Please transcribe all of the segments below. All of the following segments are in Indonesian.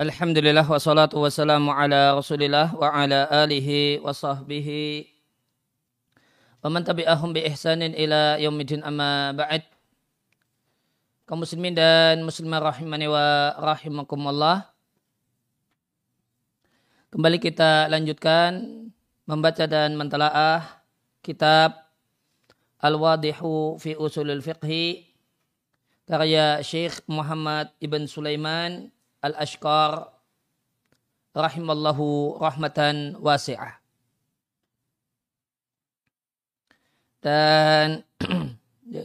Alhamdulillah wassalatu wassalamu ala rasulillah wa ala alihi wa sahbihi. Wa man tabi'ahum bi ihsanin ila yaumidin amma ba'd. Kaum muslimin dan muslimah rahimani wa rahimakumullah. Kembali kita lanjutkan membaca dan mentelaah kitab Al-Wadihu fi Usulul Fiqhi karya Syekh Muhammad Ibn Sulaiman Al-Ashqar rahimallahu rahmatan wasi'ah. Dan ya,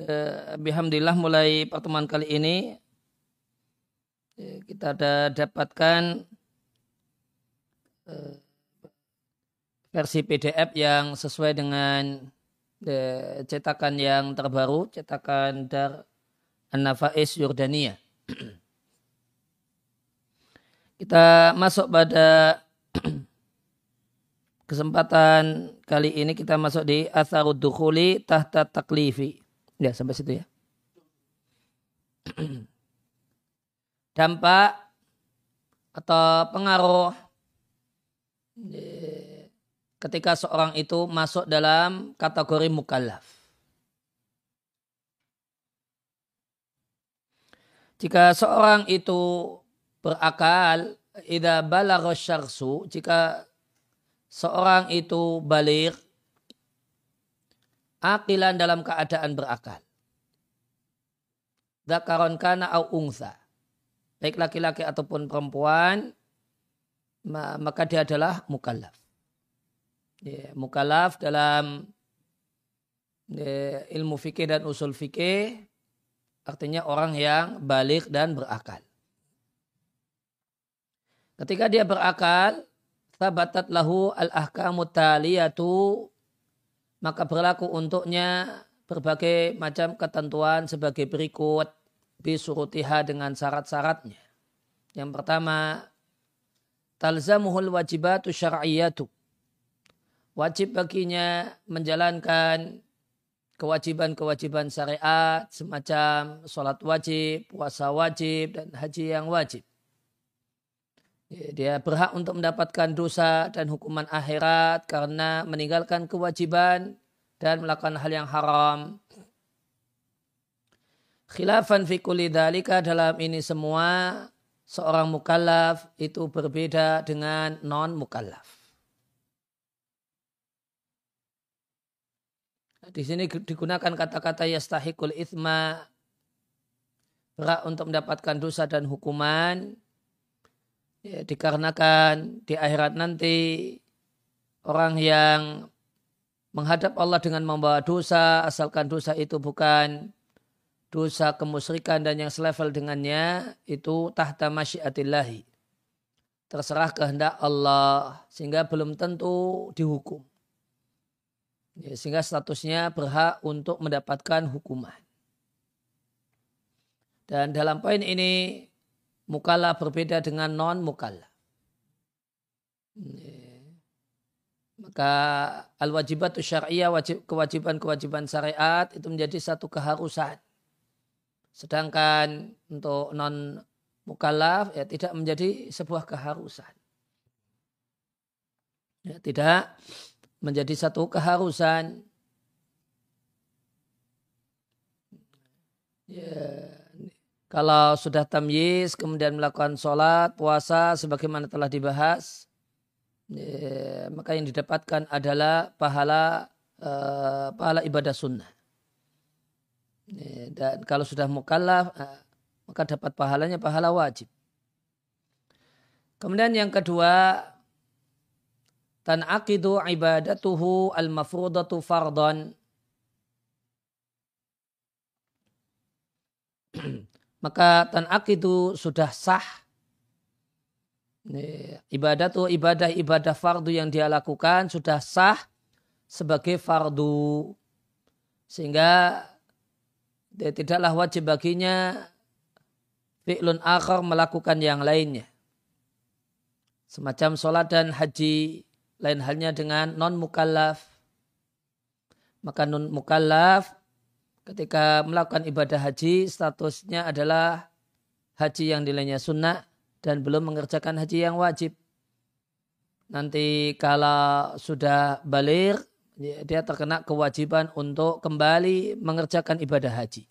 Alhamdulillah mulai pertemuan kali ini ya, kita ada dapatkan eh, versi PDF yang sesuai dengan ya, cetakan yang terbaru, cetakan Dar An-Nafais Yordania. Kita masuk pada kesempatan kali ini kita masuk di asarud dukhuli tahta taklifi. Ya, sampai situ ya. Dampak atau pengaruh ketika seorang itu masuk dalam kategori mukallaf. Jika seorang itu berakal idza balagha syarsu jika seorang itu balik akilan dalam keadaan berakal. Zakaron kana au ungsa. Baik laki-laki ataupun perempuan, maka dia adalah mukallaf. Ya, mukallaf dalam ya, ilmu fikih dan usul fikih artinya orang yang balik dan berakal. Ketika dia berakal, sabatat lahu al-ahkamu taliyatu, maka berlaku untuknya berbagai macam ketentuan sebagai berikut bisurutiha dengan syarat-syaratnya. Yang pertama, talzamuhul wajibatu syar'iyatu. Wajib baginya menjalankan kewajiban-kewajiban syariat semacam sholat wajib, puasa wajib, dan haji yang wajib. Dia berhak untuk mendapatkan dosa dan hukuman akhirat karena meninggalkan kewajiban dan melakukan hal yang haram. Khilafan fi kulli dalam ini semua seorang mukallaf itu berbeda dengan non mukallaf. Di sini digunakan kata-kata yastahikul ithma berhak untuk mendapatkan dosa dan hukuman ya, dikarenakan di akhirat nanti orang yang menghadap Allah dengan membawa dosa asalkan dosa itu bukan dosa kemusyrikan dan yang selevel dengannya itu tahta masyiatillahi. Terserah kehendak Allah sehingga belum tentu dihukum. Ya, sehingga statusnya berhak untuk mendapatkan hukuman. Dan dalam poin ini mukallaf berbeda dengan non mukallaf. Maka al wajibat syariah wajib kewajiban-kewajiban syariat itu menjadi satu keharusan. Sedangkan untuk non mukallaf ya tidak menjadi sebuah keharusan. Ya, tidak menjadi satu keharusan. Ya, kalau sudah tamyiz kemudian melakukan sholat, puasa sebagaimana telah dibahas, ya, maka yang didapatkan adalah pahala uh, pahala ibadah sunnah. Ya, dan kalau sudah mukallaf, uh, maka dapat pahalanya pahala wajib. Kemudian yang kedua, tan akidu ibadatuhu al-mafrudatu fardon. maka tanak itu sudah sah. Ibadah itu ibadah-ibadah fardu yang dia lakukan sudah sah sebagai fardu. Sehingga dia tidaklah wajib baginya fi'lun akhar melakukan yang lainnya. Semacam sholat dan haji, lain halnya dengan non mukallaf. Maka non mukallaf ketika melakukan ibadah haji statusnya adalah haji yang nilainya sunnah dan belum mengerjakan haji yang wajib. Nanti kalau sudah balik, dia terkena kewajiban untuk kembali mengerjakan ibadah haji.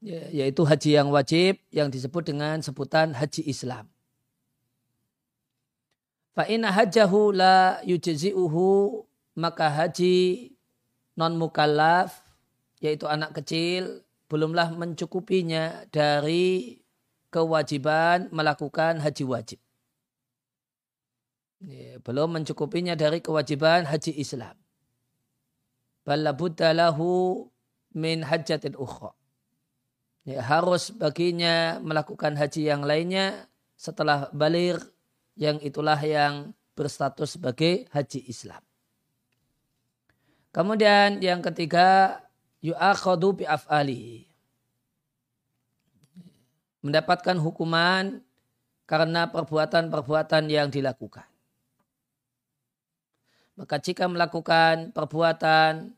Ya, yaitu haji yang wajib yang disebut dengan sebutan haji Islam. Fa'ina hajahu la yujzi'uhu maka haji non mukallaf yaitu anak kecil belumlah mencukupinya dari kewajiban melakukan haji wajib. Ya, belum mencukupinya dari kewajiban haji Islam. Balla lahu min hajjatin ukhra ya, harus baginya melakukan haji yang lainnya setelah balik yang itulah yang berstatus sebagai haji Islam. Kemudian yang ketiga yu'akhadu bi af'ali. Mendapatkan hukuman karena perbuatan-perbuatan yang dilakukan. Maka jika melakukan perbuatan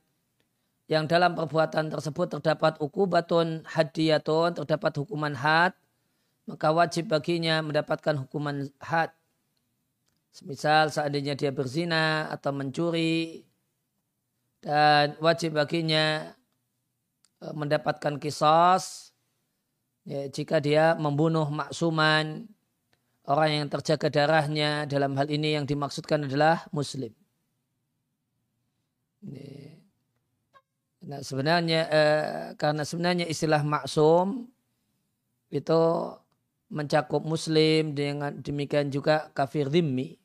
yang dalam perbuatan tersebut terdapat ukubatun hadiyatun, terdapat hukuman had, maka wajib baginya mendapatkan hukuman had. Semisal seandainya dia berzina atau mencuri, dan wajib baginya e, mendapatkan kisos ya, jika dia membunuh maksuman orang yang terjaga darahnya dalam hal ini yang dimaksudkan adalah muslim. Nah, sebenarnya eh, karena sebenarnya istilah maksum itu mencakup muslim dengan demikian juga kafir dhimmi.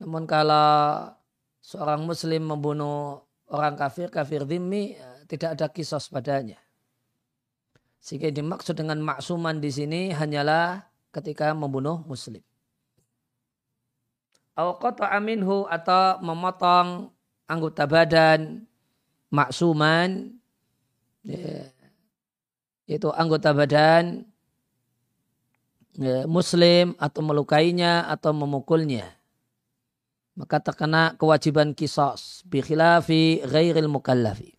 Namun kalau seorang muslim membunuh orang kafir, kafir dhimmi, tidak ada kisos padanya. Sehingga dimaksud dengan maksuman di sini hanyalah ketika membunuh muslim. aminhu atau memotong anggota badan maksuman ya, itu anggota badan ya, muslim atau melukainya atau memukulnya maka terkena kewajiban kisos bikhilafi ghairil mukallafi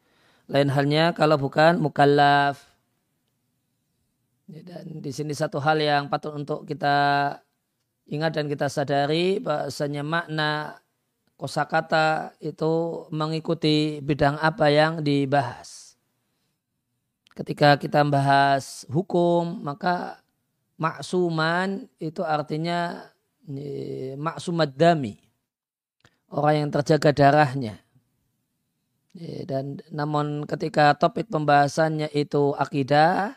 lain halnya kalau bukan mukallaf ya, dan di sini satu hal yang patut untuk kita ingat dan kita sadari bahasanya makna kosakata itu mengikuti bidang apa yang dibahas. Ketika kita membahas hukum, maka maksuman itu artinya maksumat dami. Orang yang terjaga darahnya. Dan namun ketika topik pembahasannya itu akidah,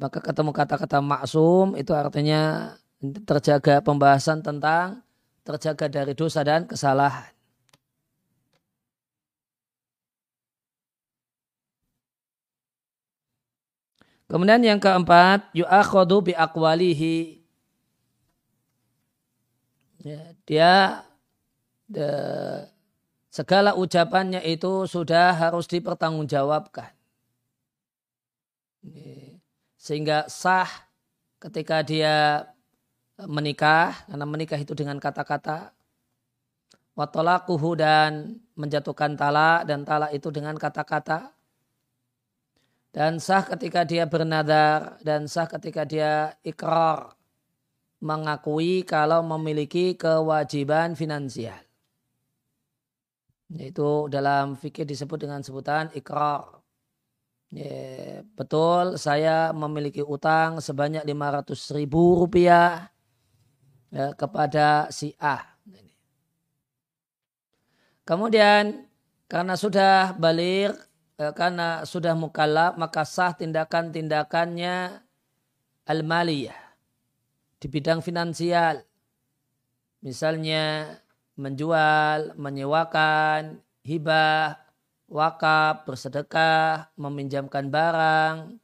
maka ketemu kata-kata maksum itu artinya terjaga pembahasan tentang terjaga dari dosa dan kesalahan. Kemudian yang keempat, yu'akhodu bi akwalihi. Ya, dia de, segala ucapannya itu sudah harus dipertanggungjawabkan. Sehingga sah ketika dia menikah karena menikah itu dengan kata-kata watolakuhu dan menjatuhkan talak dan talak itu dengan kata-kata dan sah ketika dia bernadar dan sah ketika dia ikrar mengakui kalau memiliki kewajiban finansial itu dalam fikih disebut dengan sebutan ikrar ya, betul saya memiliki utang sebanyak 500 ribu rupiah ya, kepada si A. Kemudian karena sudah balik, eh, karena sudah mukallaf, maka sah tindakan-tindakannya al-maliyah di bidang finansial. Misalnya menjual, menyewakan, hibah, wakaf, bersedekah, meminjamkan barang,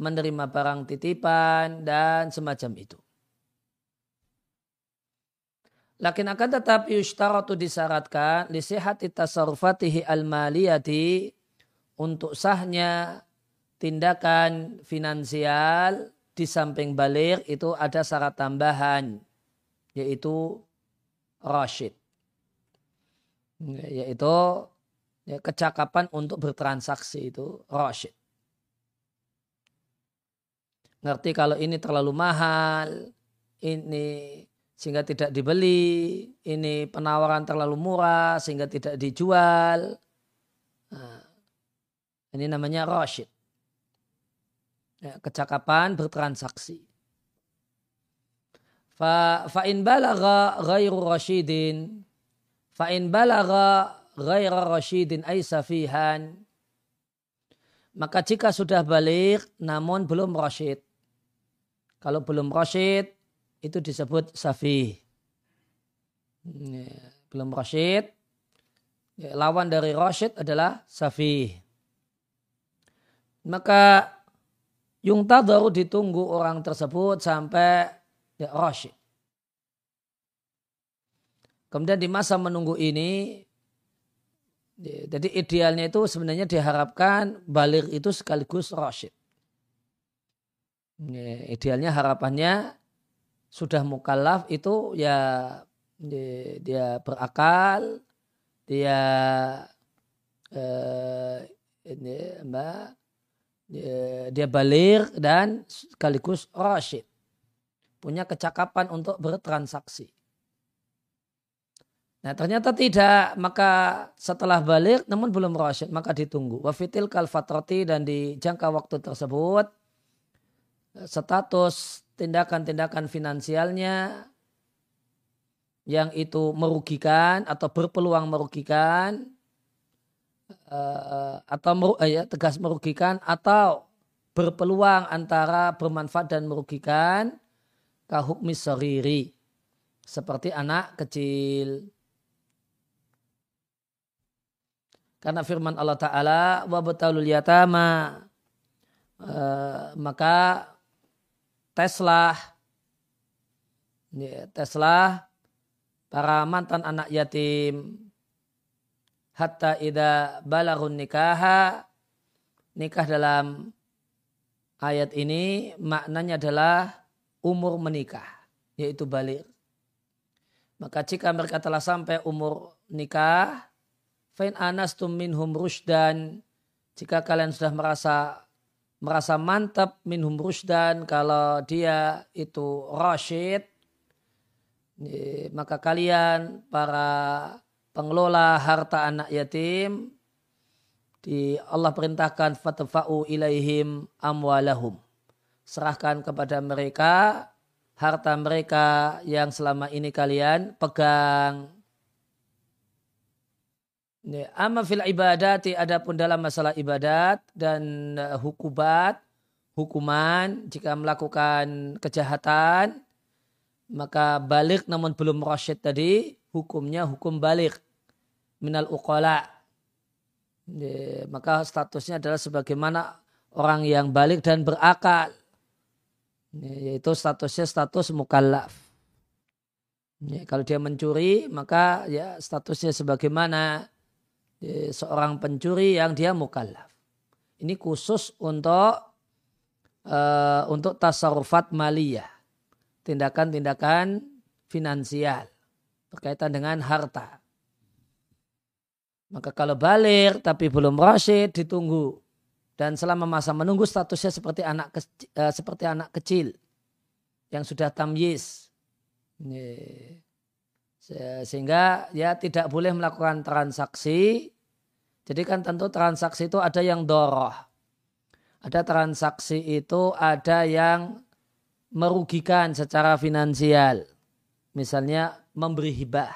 menerima barang titipan, dan semacam itu. Lakin akan tetapi yushtaratu disyaratkan lisihati tasarrufatihi al-maliyati untuk sahnya tindakan finansial di samping balik itu ada syarat tambahan yaitu rasyid yaitu ya, kecakapan untuk bertransaksi itu rasyid ngerti kalau ini terlalu mahal, ini sehingga tidak dibeli, ini penawaran terlalu murah sehingga tidak dijual. Nah, ini namanya Rashid. Ya, kecakapan bertransaksi. Fa, fa in balagha ghairu rasyidin fa in balagha ghairu rasyidin ay safihan maka jika sudah balik namun belum rasyid. Kalau belum rasyid itu disebut safi ya, belum rasyid ya, lawan dari rasyid adalah safi maka yung tadaru ditunggu orang tersebut sampai ya rasyid. Kemudian di masa menunggu ini, jadi idealnya itu sebenarnya diharapkan balik itu sekaligus rasyid. Ya, idealnya harapannya sudah mukallaf itu ya dia, berakal, dia eh, ini, mbak, dia, balik dan sekaligus rasyid punya kecakapan untuk bertransaksi. Nah ternyata tidak, maka setelah balik namun belum rasyid, maka ditunggu. Wafitil kalfatroti dan di jangka waktu tersebut, status tindakan-tindakan finansialnya yang itu merugikan atau berpeluang merugikan, eh, atau eh, ya, tegas merugikan atau berpeluang antara bermanfaat dan merugikan, kahukmi soriri. Seperti anak kecil. Karena firman Allah Ta'ala, wabatalul yatama, uh, maka teslah, ya, para mantan anak yatim, hatta ida balarun nikaha, nikah dalam ayat ini maknanya adalah umur menikah, yaitu balik. Maka jika mereka telah sampai umur nikah, fain anastum minhum rusdan, jika kalian sudah merasa merasa mantap minhum rusdan kalau dia itu rasyid, maka kalian para pengelola harta anak yatim di Allah perintahkan fatfa'u ilaihim amwalahum. Serahkan kepada mereka harta mereka yang selama ini kalian pegang. Amma fil ibadati adapun dalam masalah ibadat dan eh, hukubat, hukuman jika melakukan kejahatan maka balik namun belum rasyid tadi hukumnya hukum balik. Minal uqala. Maka statusnya adalah sebagaimana orang yang balik dan berakal. Yaitu statusnya status mukallaf. Ya, kalau dia mencuri maka ya statusnya sebagaimana. ya, seorang pencuri yang dia mukallaf. Ini khusus untuk uh, untuk tasarufat maliyah, tindakan-tindakan finansial berkaitan dengan harta. Maka kalau balik tapi belum rasyid ditunggu dan selama masa menunggu statusnya seperti anak kecil, uh, seperti anak kecil yang sudah tamyiz. Sehingga ya tidak boleh melakukan transaksi. Jadi kan tentu transaksi itu ada yang doroh. Ada transaksi itu ada yang merugikan secara finansial. Misalnya memberi hibah,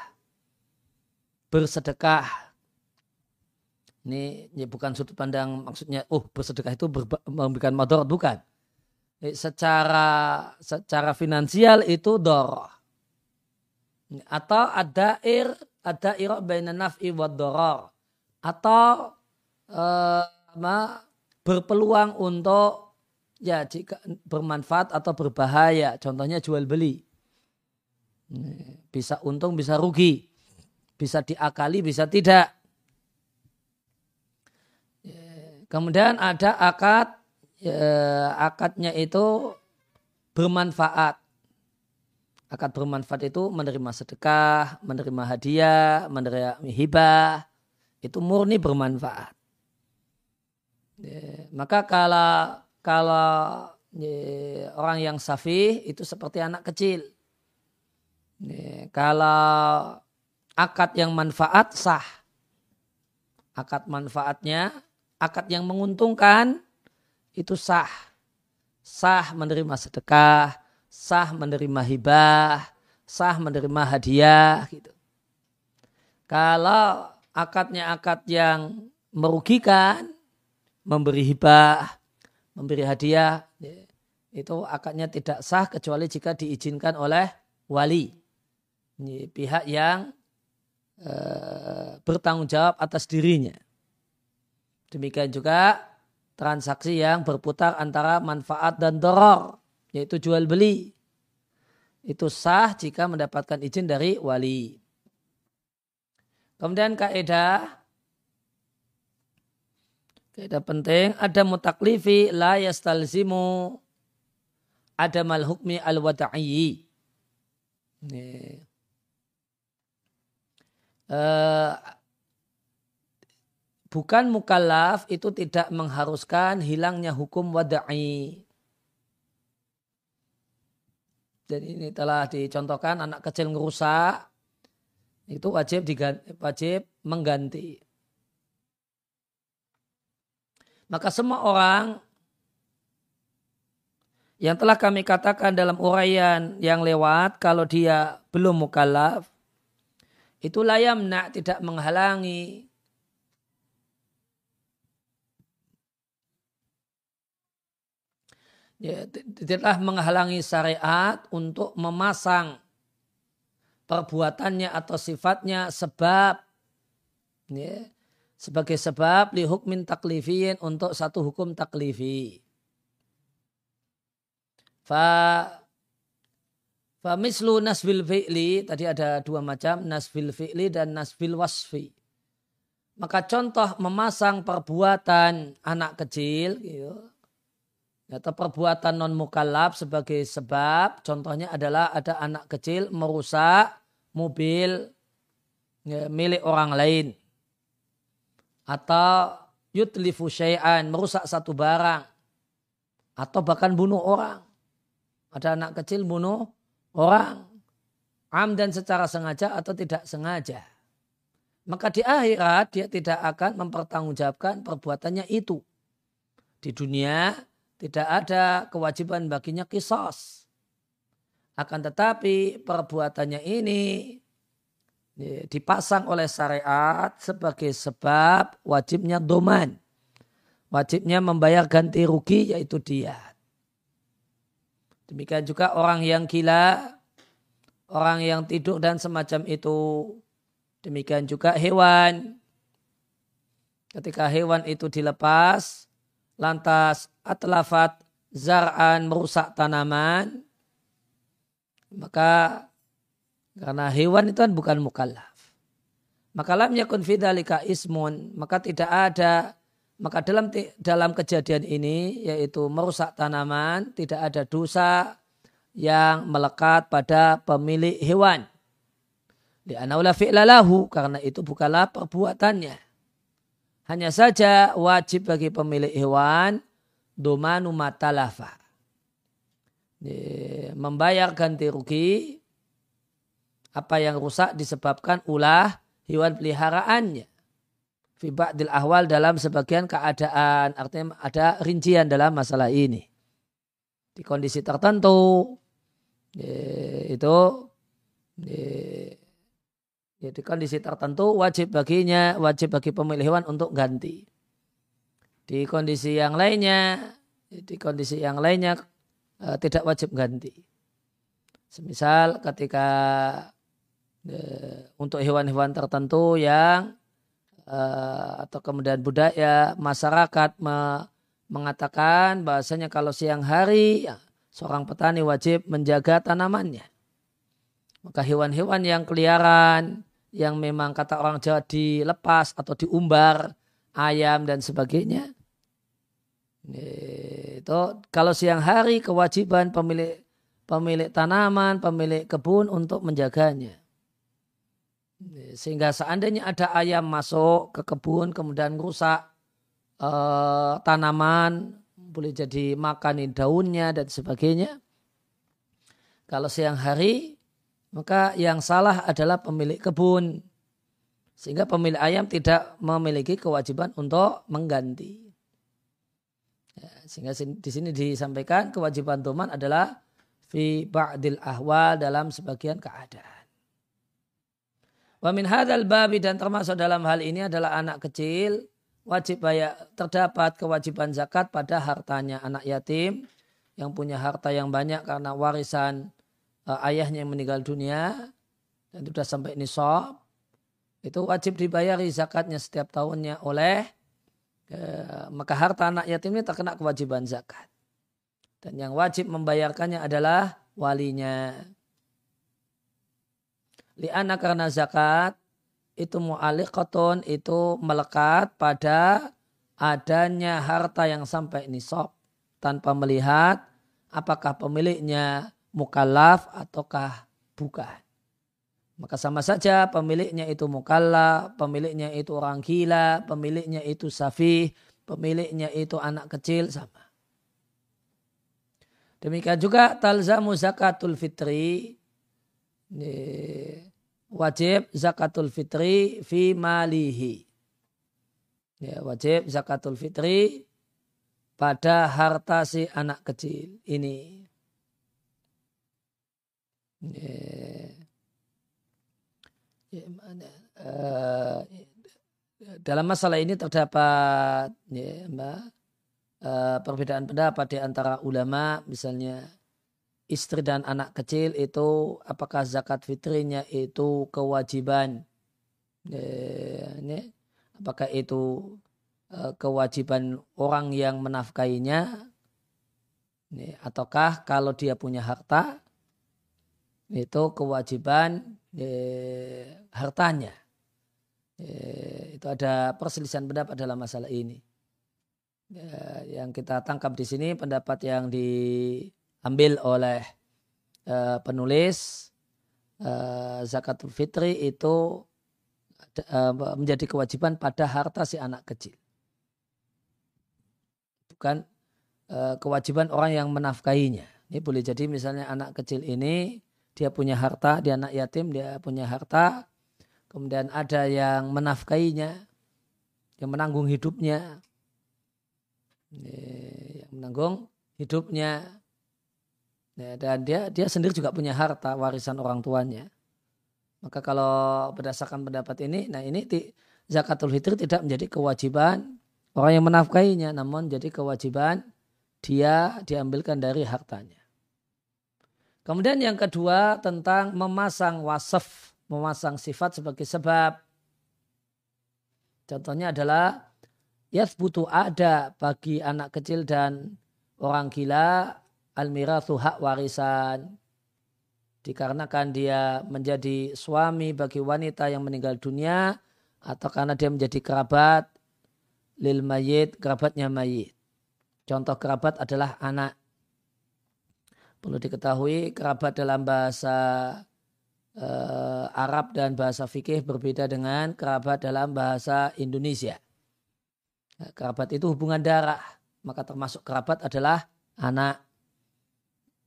bersedekah, ini, ini bukan sudut pandang maksudnya, oh bersedekah itu memberikan madarat bukan. Secara secara finansial itu dor. Atau ada ir ada irok bainan naf'i wa doror. Atau eh, berpeluang untuk ya jika bermanfaat atau berbahaya. Contohnya jual beli. Bisa untung, bisa rugi. Bisa diakali, bisa tidak Kemudian ada akad, ya, akadnya itu bermanfaat. Akad bermanfaat itu menerima sedekah, menerima hadiah, menerima hibah. Itu murni bermanfaat. Ya, maka kalau kalau orang yang safih itu seperti anak kecil. Kalau akad yang manfaat sah. Akad manfaatnya, akad yang menguntungkan itu sah. Sah menerima sedekah, sah menerima hibah, sah menerima hadiah gitu. Kalau akadnya akad yang merugikan, memberi hibah, memberi hadiah, ya, itu akadnya tidak sah kecuali jika diizinkan oleh wali. Pihak yang e, bertanggung jawab atas dirinya. Demikian juga transaksi yang berputar antara manfaat dan doror, yaitu jual beli. Itu sah jika mendapatkan izin dari wali. Kemudian kaidah kaidah penting ada mutaklifi la yastalzimu ada mal hukmi al wada'i. Uh, bukan mukallaf itu tidak mengharuskan hilangnya hukum wada'i. Dan ini telah dicontohkan anak kecil ngerusak itu wajib diganti, wajib mengganti. Maka semua orang yang telah kami katakan dalam uraian yang lewat kalau dia belum mukallaf itu layam nak tidak menghalangi ya, tidaklah menghalangi syariat untuk memasang perbuatannya atau sifatnya sebab ya, sebagai sebab li hukmin taklifiin untuk satu hukum taklifi. Fa fa mislu nasbil fi'li tadi ada dua macam nasbil fi'li dan nasbil wasfi. Maka contoh memasang perbuatan anak kecil gitu, atau perbuatan non mukallaf sebagai sebab contohnya adalah ada anak kecil merusak mobil ya, milik orang lain. Atau yutlifu syai'an merusak satu barang. Atau bahkan bunuh orang. Ada anak kecil bunuh orang. Am dan secara sengaja atau tidak sengaja. Maka di akhirat dia tidak akan mempertanggungjawabkan perbuatannya itu. Di dunia tidak ada kewajiban baginya kisos. Akan tetapi perbuatannya ini dipasang oleh syariat sebagai sebab wajibnya doman. Wajibnya membayar ganti rugi yaitu dia. Demikian juga orang yang gila, orang yang tidur dan semacam itu. Demikian juga hewan. Ketika hewan itu dilepas, lantas atlafat zar'an merusak tanaman, maka karena hewan itu kan bukan mukallaf. Maka lam yakun fidalika ismun, maka tidak ada maka dalam dalam kejadian ini yaitu merusak tanaman tidak ada dosa yang melekat pada pemilik hewan. Di fi'lalahu karena itu bukanlah perbuatannya. Hanya saja wajib bagi pemilik hewan domanu matalafa. Membayar ganti rugi apa yang rusak disebabkan ulah hewan peliharaannya. Fi ba'dil ahwal dalam sebagian keadaan. Artinya ada rincian dalam masalah ini. Di kondisi tertentu itu ya, di kondisi tertentu wajib baginya, wajib bagi pemilik hewan untuk ganti. Di kondisi yang lainnya, di kondisi yang lainnya uh, tidak wajib ganti. Semisal ketika uh, untuk hewan-hewan tertentu yang uh, atau kemudian budaya masyarakat me, mengatakan bahasanya kalau siang hari ya, seorang petani wajib menjaga tanamannya. Maka hewan-hewan yang keliaran, yang memang kata orang Jawa dilepas atau diumbar ayam dan sebagainya. Itu kalau siang hari kewajiban pemilik pemilik tanaman, pemilik kebun untuk menjaganya. Sehingga seandainya ada ayam masuk ke kebun kemudian rusak eh, tanaman, boleh jadi makanin daunnya dan sebagainya. Kalau siang hari, maka yang salah adalah pemilik kebun. Sehingga pemilik ayam tidak memiliki kewajiban untuk mengganti. Ya, sehingga di sini disampaikan kewajiban tuman adalah fi ba'dil ahwal dalam sebagian keadaan. Wa min hadzal babi dan termasuk dalam hal ini adalah anak kecil wajib bayar terdapat kewajiban zakat pada hartanya anak yatim yang punya harta yang banyak karena warisan uh, ayahnya yang meninggal dunia dan sudah sampai nisab itu wajib dibayari zakatnya setiap tahunnya oleh uh, maka harta anak yatim ini terkena kewajiban zakat. Dan yang wajib membayarkannya adalah walinya. Liana karena zakat itu mu'aliqatun itu melekat pada adanya harta yang sampai nisab. Tanpa melihat apakah pemiliknya mukallaf ataukah bukan. Maka sama saja pemiliknya itu mukallaf, pemiliknya itu orang gila, pemiliknya itu safih, pemiliknya itu anak kecil sama. Demikian juga talzamu zakatul fitri wajib zakatul fitri fi malihi. Ya, wajib zakatul fitri pada harta si anak kecil ini. Ya. Ya? Uh, dalam masalah ini terdapat ya, mbak, uh, perbedaan pendapat di antara ulama misalnya istri dan anak kecil itu apakah zakat fitrinya itu kewajiban ini apakah itu e, kewajiban orang yang menafkainya ataukah kalau dia punya harta itu kewajiban hartanya itu ada perselisihan pendapat dalam masalah ini yang kita tangkap di sini pendapat yang di diambil oleh uh, penulis uh, zakatul fitri itu uh, menjadi kewajiban pada harta si anak kecil. Bukan uh, kewajiban orang yang menafkahinya. Ini boleh jadi misalnya anak kecil ini dia punya harta, dia anak yatim, dia punya harta, kemudian ada yang menafkahinya, yang menanggung hidupnya, yang menanggung hidupnya, Ya, dan dia dia sendiri juga punya harta warisan orang tuanya. Maka kalau berdasarkan pendapat ini, nah ini zakatul fitri tidak menjadi kewajiban orang yang menafkahinya, namun jadi kewajiban dia diambilkan dari hartanya. Kemudian yang kedua tentang memasang wasaf, memasang sifat sebagai sebab. Contohnya adalah butuh ada bagi anak kecil dan orang gila al-mirathu hak warisan dikarenakan dia menjadi suami bagi wanita yang meninggal dunia atau karena dia menjadi kerabat lil mayit, kerabatnya mayit. Contoh kerabat adalah anak. Perlu diketahui kerabat dalam bahasa uh, Arab dan bahasa fikih berbeda dengan kerabat dalam bahasa Indonesia. Nah, kerabat itu hubungan darah, maka termasuk kerabat adalah anak.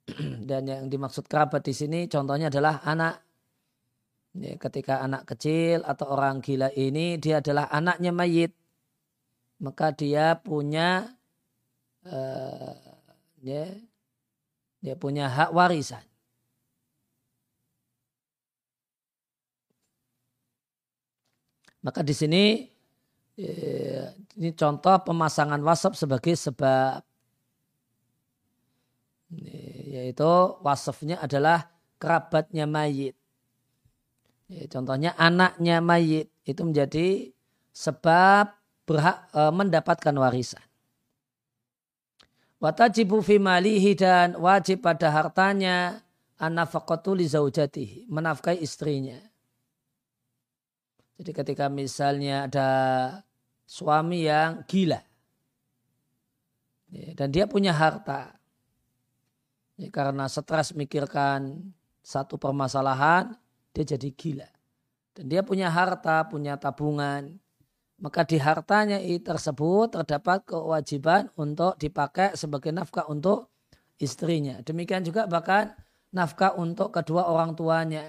Dan yang dimaksud kerabat di sini contohnya adalah anak. Ya, ketika anak kecil atau orang gila ini dia adalah anaknya mayit. Maka dia punya uh, ya, dia punya hak warisan. Maka di sini ya, ini contoh pemasangan wasap sebagai sebab yaitu wasafnya adalah kerabatnya mayit. Ya, contohnya anaknya mayit itu menjadi sebab berhak mendapatkan warisan. Watajibu fi malihi dan wajib pada hartanya anafaqatu li zaujatihi, menafkahi istrinya. Jadi ketika misalnya ada suami yang gila ya, dan dia punya harta, Ya, karena stres mikirkan satu permasalahan, dia jadi gila. Dan dia punya harta, punya tabungan. Maka di hartanya tersebut terdapat kewajiban untuk dipakai sebagai nafkah untuk istrinya. Demikian juga bahkan nafkah untuk kedua orang tuanya.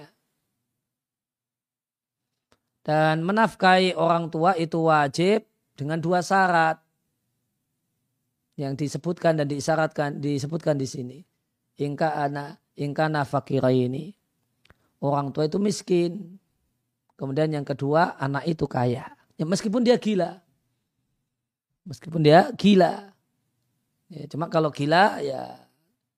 Dan menafkahi orang tua itu wajib dengan dua syarat yang disebutkan dan disyaratkan disebutkan di sini. Ingka anak ingka nafakira ini orang tua itu miskin. Kemudian yang kedua anak itu kaya. Ya, meskipun dia gila, meskipun dia gila. Ya, cuma kalau gila ya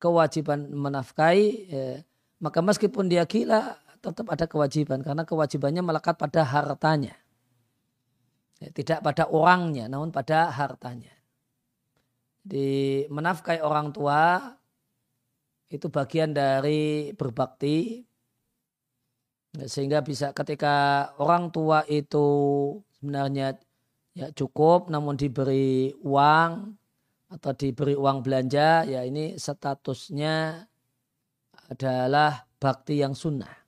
kewajiban menafkahi ya, maka meskipun dia gila tetap ada kewajiban karena kewajibannya melekat pada hartanya. Ya, tidak pada orangnya, namun pada hartanya. Di menafkahi orang tua itu bagian dari berbakti ya, sehingga bisa ketika orang tua itu sebenarnya ya cukup namun diberi uang atau diberi uang belanja ya ini statusnya adalah bakti yang sunnah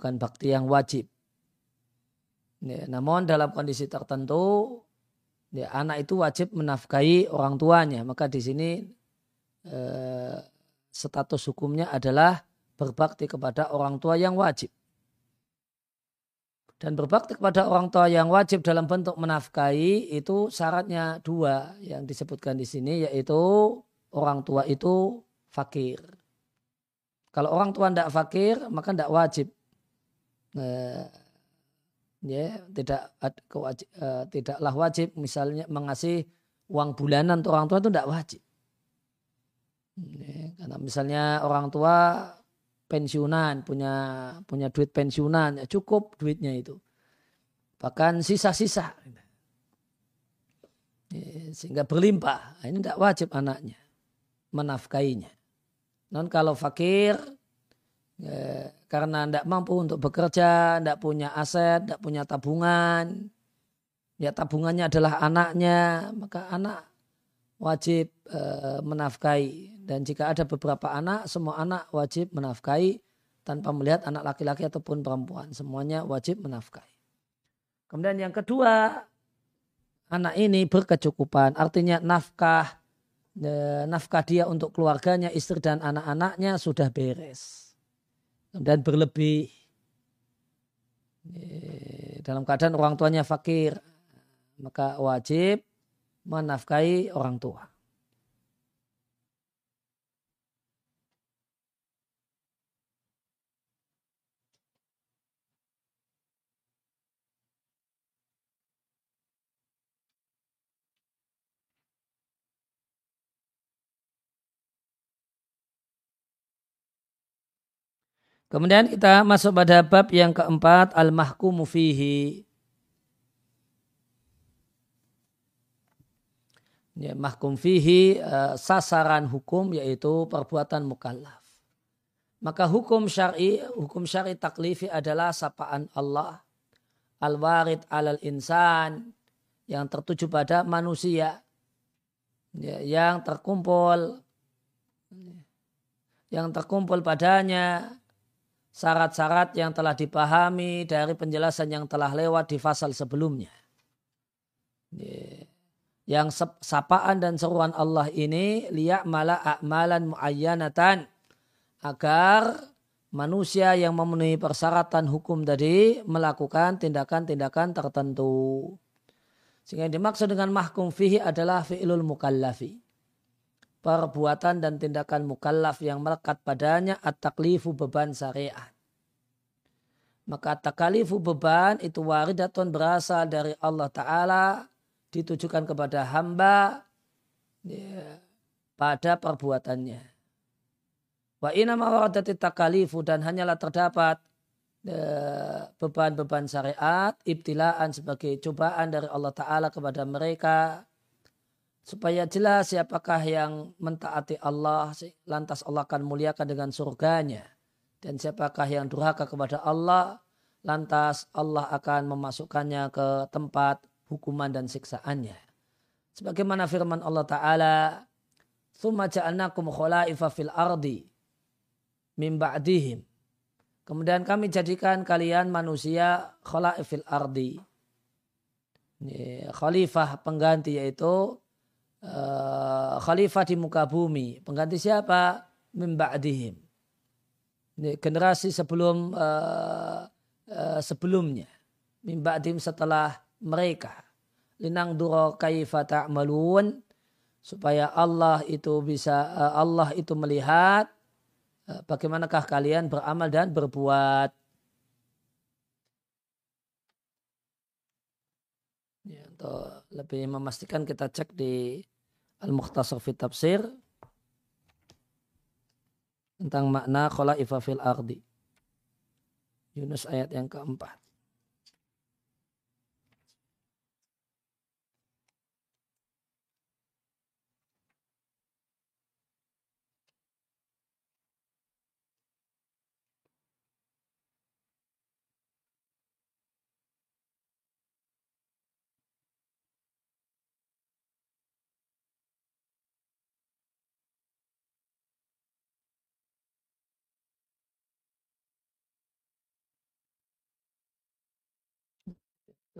bukan bakti yang wajib. Ya, namun dalam kondisi tertentu, ya, anak itu wajib menafkahi orang tuanya. Maka di sini eh, status hukumnya adalah berbakti kepada orang tua yang wajib. Dan berbakti kepada orang tua yang wajib dalam bentuk menafkahi itu syaratnya dua yang disebutkan di sini yaitu orang tua itu fakir. Kalau orang tua tidak fakir maka tidak wajib eh, ya tidak eh, tidaklah wajib misalnya mengasih uang bulanan untuk orang tua itu tidak wajib. Ya, karena misalnya orang tua pensiunan punya punya duit pensiunan ya cukup duitnya itu. Bahkan sisa-sisa. Ya, sehingga berlimpah. Nah, ini tidak wajib anaknya menafkainya non kalau fakir Ya, karena tidak mampu untuk bekerja, tidak punya aset, tidak punya tabungan. Ya tabungannya adalah anaknya, maka anak wajib e, menafkahi. Dan jika ada beberapa anak, semua anak wajib menafkahi tanpa melihat anak laki-laki ataupun perempuan. Semuanya wajib menafkahi. Kemudian yang kedua, anak ini berkecukupan. Artinya nafkah, e, nafkah dia untuk keluarganya, istri dan anak-anaknya sudah beres dan berlebih dalam keadaan orang tuanya fakir maka wajib menafkahi orang tua. Kemudian kita masuk pada bab yang keempat al-mahkumu fihi. Ya, mahkum fihi uh, sasaran hukum yaitu perbuatan mukallaf. Maka hukum syar'i, hukum syar'i taklifi adalah sapaan Allah. Al-warid alal insan yang tertuju pada manusia. Ya, yang terkumpul. Yang terkumpul padanya. Syarat-syarat yang telah dipahami dari penjelasan yang telah lewat di fasal sebelumnya. Yang sapaan dan seruan Allah ini liyak malah a'malan muayyanatan agar manusia yang memenuhi persyaratan hukum tadi melakukan tindakan-tindakan tertentu. Sehingga yang dimaksud dengan mahkum fihi adalah fi'lul mukallafi. Perbuatan dan tindakan mukallaf yang melekat padanya at-taklifu beban syariat. Maka takalifu beban itu waridatun berasal dari Allah Ta'ala ditujukan kepada hamba ya, pada perbuatannya. Wa inama waradati takalifu dan hanyalah terdapat ya, beban-beban syariat, ibtilaan sebagai cobaan dari Allah Ta'ala kepada mereka supaya jelas siapakah yang mentaati Allah lantas Allah akan muliakan dengan surganya dan siapakah yang durhaka kepada Allah lantas Allah akan memasukkannya ke tempat hukuman dan siksaannya sebagaimana firman Allah taala "Tsumma ja'alnakum khala'ifa fil ardi min ba'dihim." Kemudian kami jadikan kalian manusia khala'if fil ardi khalifah pengganti yaitu uh, khalifah di muka bumi. Pengganti siapa? Mimba'dihim. Generasi sebelum uh, uh, sebelumnya. Mimba'dihim setelah mereka. Linang duro kaifa ta'malun. Supaya Allah itu bisa, uh, Allah itu melihat uh, bagaimanakah kalian beramal dan berbuat. atau lebih memastikan kita cek di Al-Mukhtasar fi Tafsir tentang makna khala'ifa fil ardi. Yunus ayat yang keempat.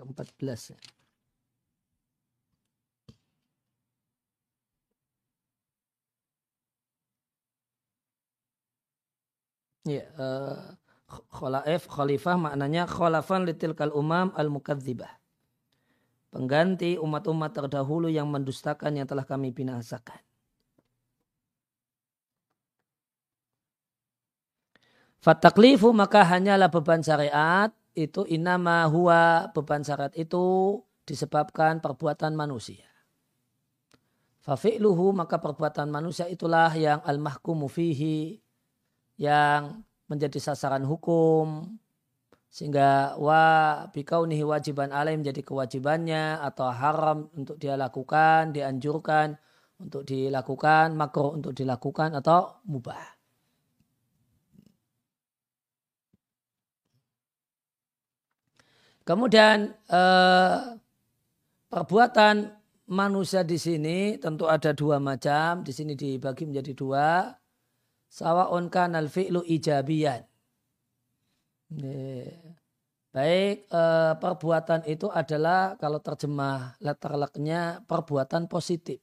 14 ya. Ya, uh, khalaif, khalifah maknanya khalafan litilkal umam al-mukadzibah. Pengganti umat-umat terdahulu yang mendustakan yang telah kami binasakan. Fataklifu maka hanyalah beban syariat itu inama huwa beban syarat itu disebabkan perbuatan manusia. Fafi'luhu maka perbuatan manusia itulah yang al-mahkumu fihi yang menjadi sasaran hukum sehingga wa bikaunihi wajiban alaih menjadi kewajibannya atau haram untuk dia lakukan, dianjurkan untuk dilakukan, makruh untuk dilakukan atau mubah. Kemudian eh, perbuatan manusia di sini tentu ada dua macam. Di sini dibagi menjadi dua. Sawaun kanal fi'lu ijabiyan. Baik eh, perbuatan itu adalah kalau terjemah letterleknya perbuatan positif.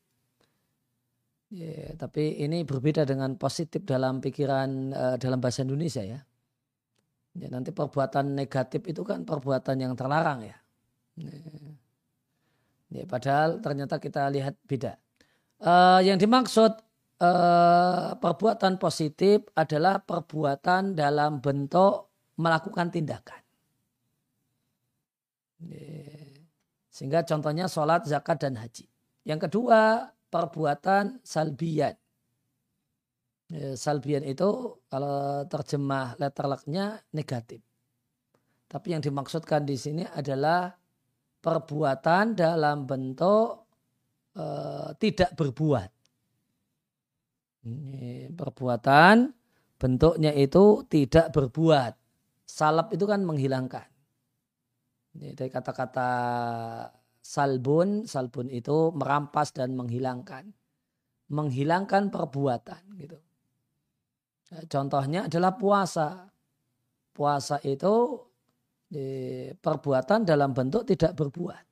Ya, tapi ini berbeda dengan positif dalam pikiran eh, dalam bahasa Indonesia ya. Ya, nanti perbuatan negatif itu kan perbuatan yang terlarang ya. ya padahal ternyata kita lihat beda. Uh, yang dimaksud uh, perbuatan positif adalah perbuatan dalam bentuk melakukan tindakan. Ya. Sehingga contohnya sholat, zakat, dan haji. Yang kedua, perbuatan salbiat Ya, salbian itu kalau terjemah letterleknya negatif. Tapi yang dimaksudkan di sini adalah perbuatan dalam bentuk e, tidak berbuat. Ini perbuatan bentuknya itu tidak berbuat. Salap itu kan menghilangkan. Ini dari kata-kata salbun, salbun itu merampas dan menghilangkan. Menghilangkan perbuatan gitu. Eh, contohnya adalah puasa. Puasa itu perbuatan dalam bentuk tidak berbuat.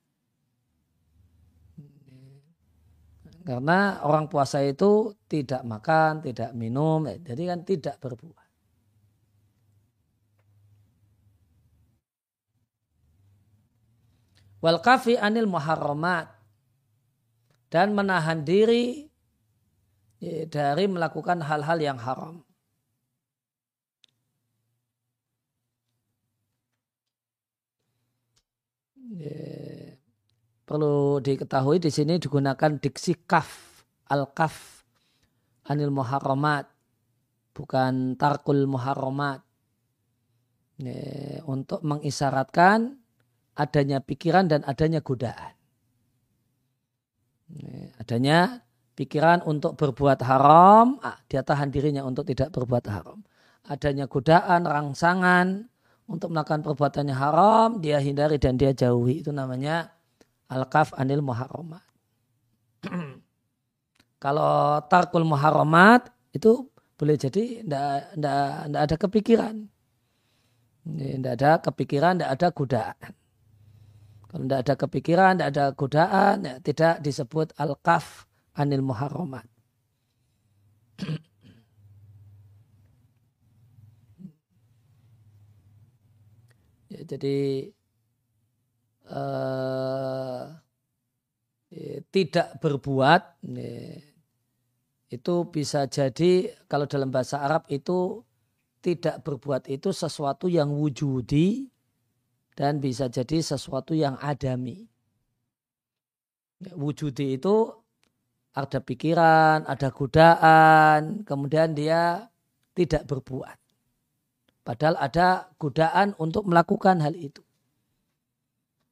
Karena orang puasa itu tidak makan, tidak minum, eh, jadi kan tidak berbuat. Wal kafi anil muharramat dan menahan diri eh, dari melakukan hal-hal yang haram. Perlu diketahui di sini digunakan diksi kaf al kaf anil muharramat bukan tarkul muharramat. Untuk mengisyaratkan adanya pikiran dan adanya godaan. Adanya pikiran untuk berbuat haram ah, dia tahan dirinya untuk tidak berbuat haram. Adanya godaan rangsangan untuk melakukan perbuatannya haram, dia hindari dan dia jauhi. Itu namanya al-kaf anil muharramat. Kalau tarkul muharramat itu boleh jadi tidak ada kepikiran. Tidak ada kepikiran, tidak ada godaan. Kalau tidak ada kepikiran, tidak ada godaan, ya, tidak disebut al-kaf anil muharramat. ya, jadi uh, ya, tidak berbuat ya, itu bisa jadi kalau dalam bahasa Arab itu tidak berbuat itu sesuatu yang wujudi dan bisa jadi sesuatu yang adami. Ya, wujudi itu ada pikiran, ada godaan, kemudian dia tidak berbuat. Padahal ada godaan untuk melakukan hal itu.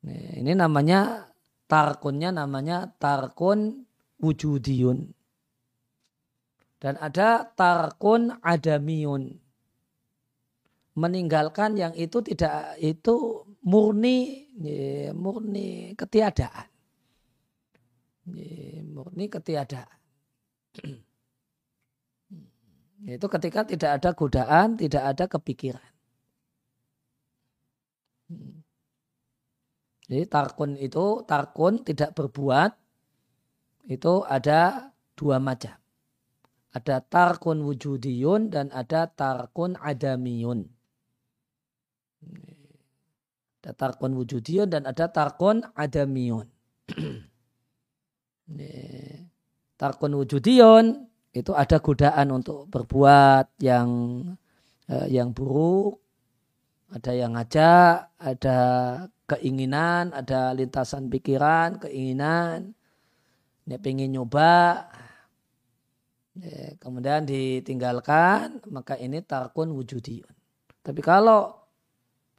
Ini namanya tarkunnya namanya tarkun wujudiyun. Dan ada tarkun adamiyun. Meninggalkan yang itu tidak itu murni murni ketiadaan. Murni ketiadaan. Itu ketika tidak ada godaan, tidak ada kepikiran. Jadi tarkun itu, tarkun tidak berbuat, itu ada dua macam. Ada tarkun wujudiyun dan ada tarkun adamiyun. Ada tarkun wujudiyun dan ada tarkun adamiyun. tarkun wujudiyun itu ada godaan untuk berbuat yang eh, yang buruk, ada yang ngajak, ada keinginan, ada lintasan pikiran, keinginan, dia pengen nyoba, ya, kemudian ditinggalkan, maka ini tarkun wujudiyun. Tapi kalau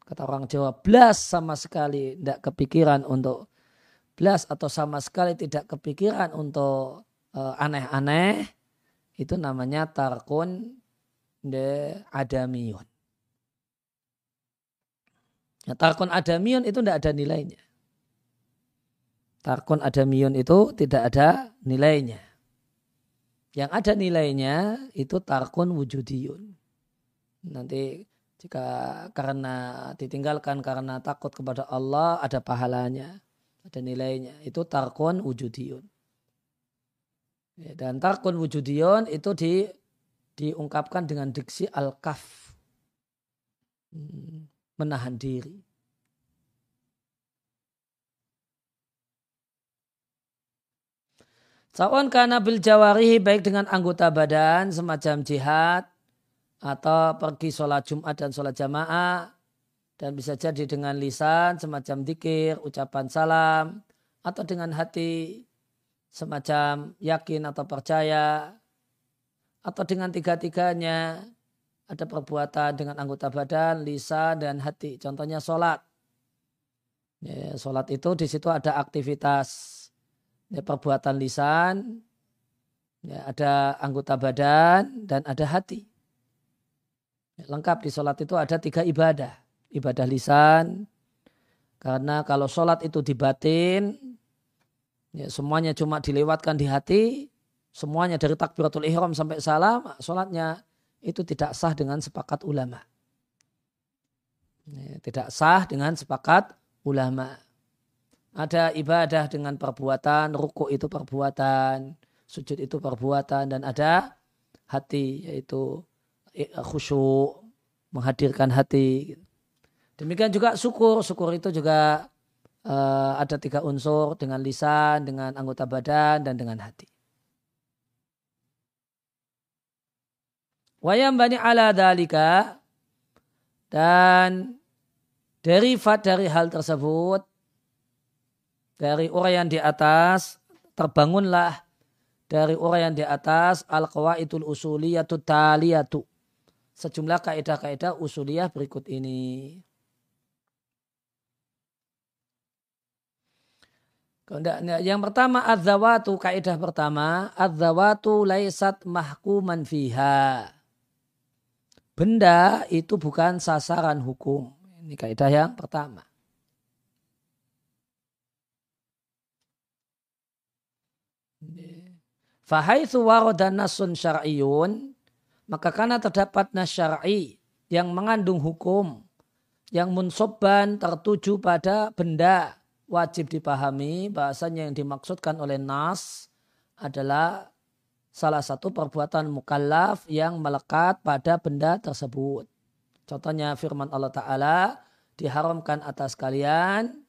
kata orang Jawa belas sama sekali tidak kepikiran untuk belas atau sama sekali tidak kepikiran untuk uh, aneh-aneh itu namanya tarkun de adamiyun. Ya, tarkun adamiyun itu tidak ada nilainya. Tarkun adamiyun itu tidak ada nilainya. Yang ada nilainya itu tarkun wujudiyun. Nanti jika karena ditinggalkan karena takut kepada Allah ada pahalanya, ada nilainya. Itu tarkun wujudiyun. Dan tarkun wujudiyun itu di, diungkapkan dengan diksi al-kaf. Hmm, menahan diri. Sawan karena bil jawarihi baik dengan anggota badan semacam jihad atau pergi sholat Jumat dan sholat jamaah dan bisa jadi dengan lisan semacam dikir, ucapan salam atau dengan hati semacam yakin atau percaya atau dengan tiga-tiganya ada perbuatan dengan anggota badan, lisan dan hati. Contohnya sholat. Ya, sholat itu di situ ada aktivitas ya, perbuatan lisan, ya, ada anggota badan, dan ada hati. Ya, lengkap di sholat itu ada tiga ibadah. Ibadah lisan, karena kalau sholat itu dibatin, ya, semuanya cuma dilewatkan di hati, semuanya dari takbiratul ihram sampai salam, sholatnya itu tidak sah dengan sepakat ulama. Ya, tidak sah dengan sepakat ulama. Ada ibadah dengan perbuatan, ruku itu perbuatan, sujud itu perbuatan, dan ada hati yaitu khusyuk, menghadirkan hati. Demikian juga syukur, syukur itu juga uh, ada tiga unsur dengan lisan, dengan anggota badan, dan dengan hati. Wayam bani ala dalika dan derivat dari hal tersebut dari orang yang di atas terbangunlah dari orang yang di atas al qawaidul usuliyatu taliyatu sejumlah kaidah-kaidah usuliyah berikut ini. Yang pertama adzawatu kaidah pertama adzawatu laisat mahkuman fiha. Benda itu bukan sasaran hukum. Ini kaidah yang pertama. Fahaithu warada nasun syar'iyun, maka karena terdapat nas syar'i yang mengandung hukum, yang munsobban tertuju pada benda, wajib dipahami bahasanya yang dimaksudkan oleh nas adalah salah satu perbuatan mukallaf yang melekat pada benda tersebut. Contohnya firman Allah Ta'ala diharamkan atas kalian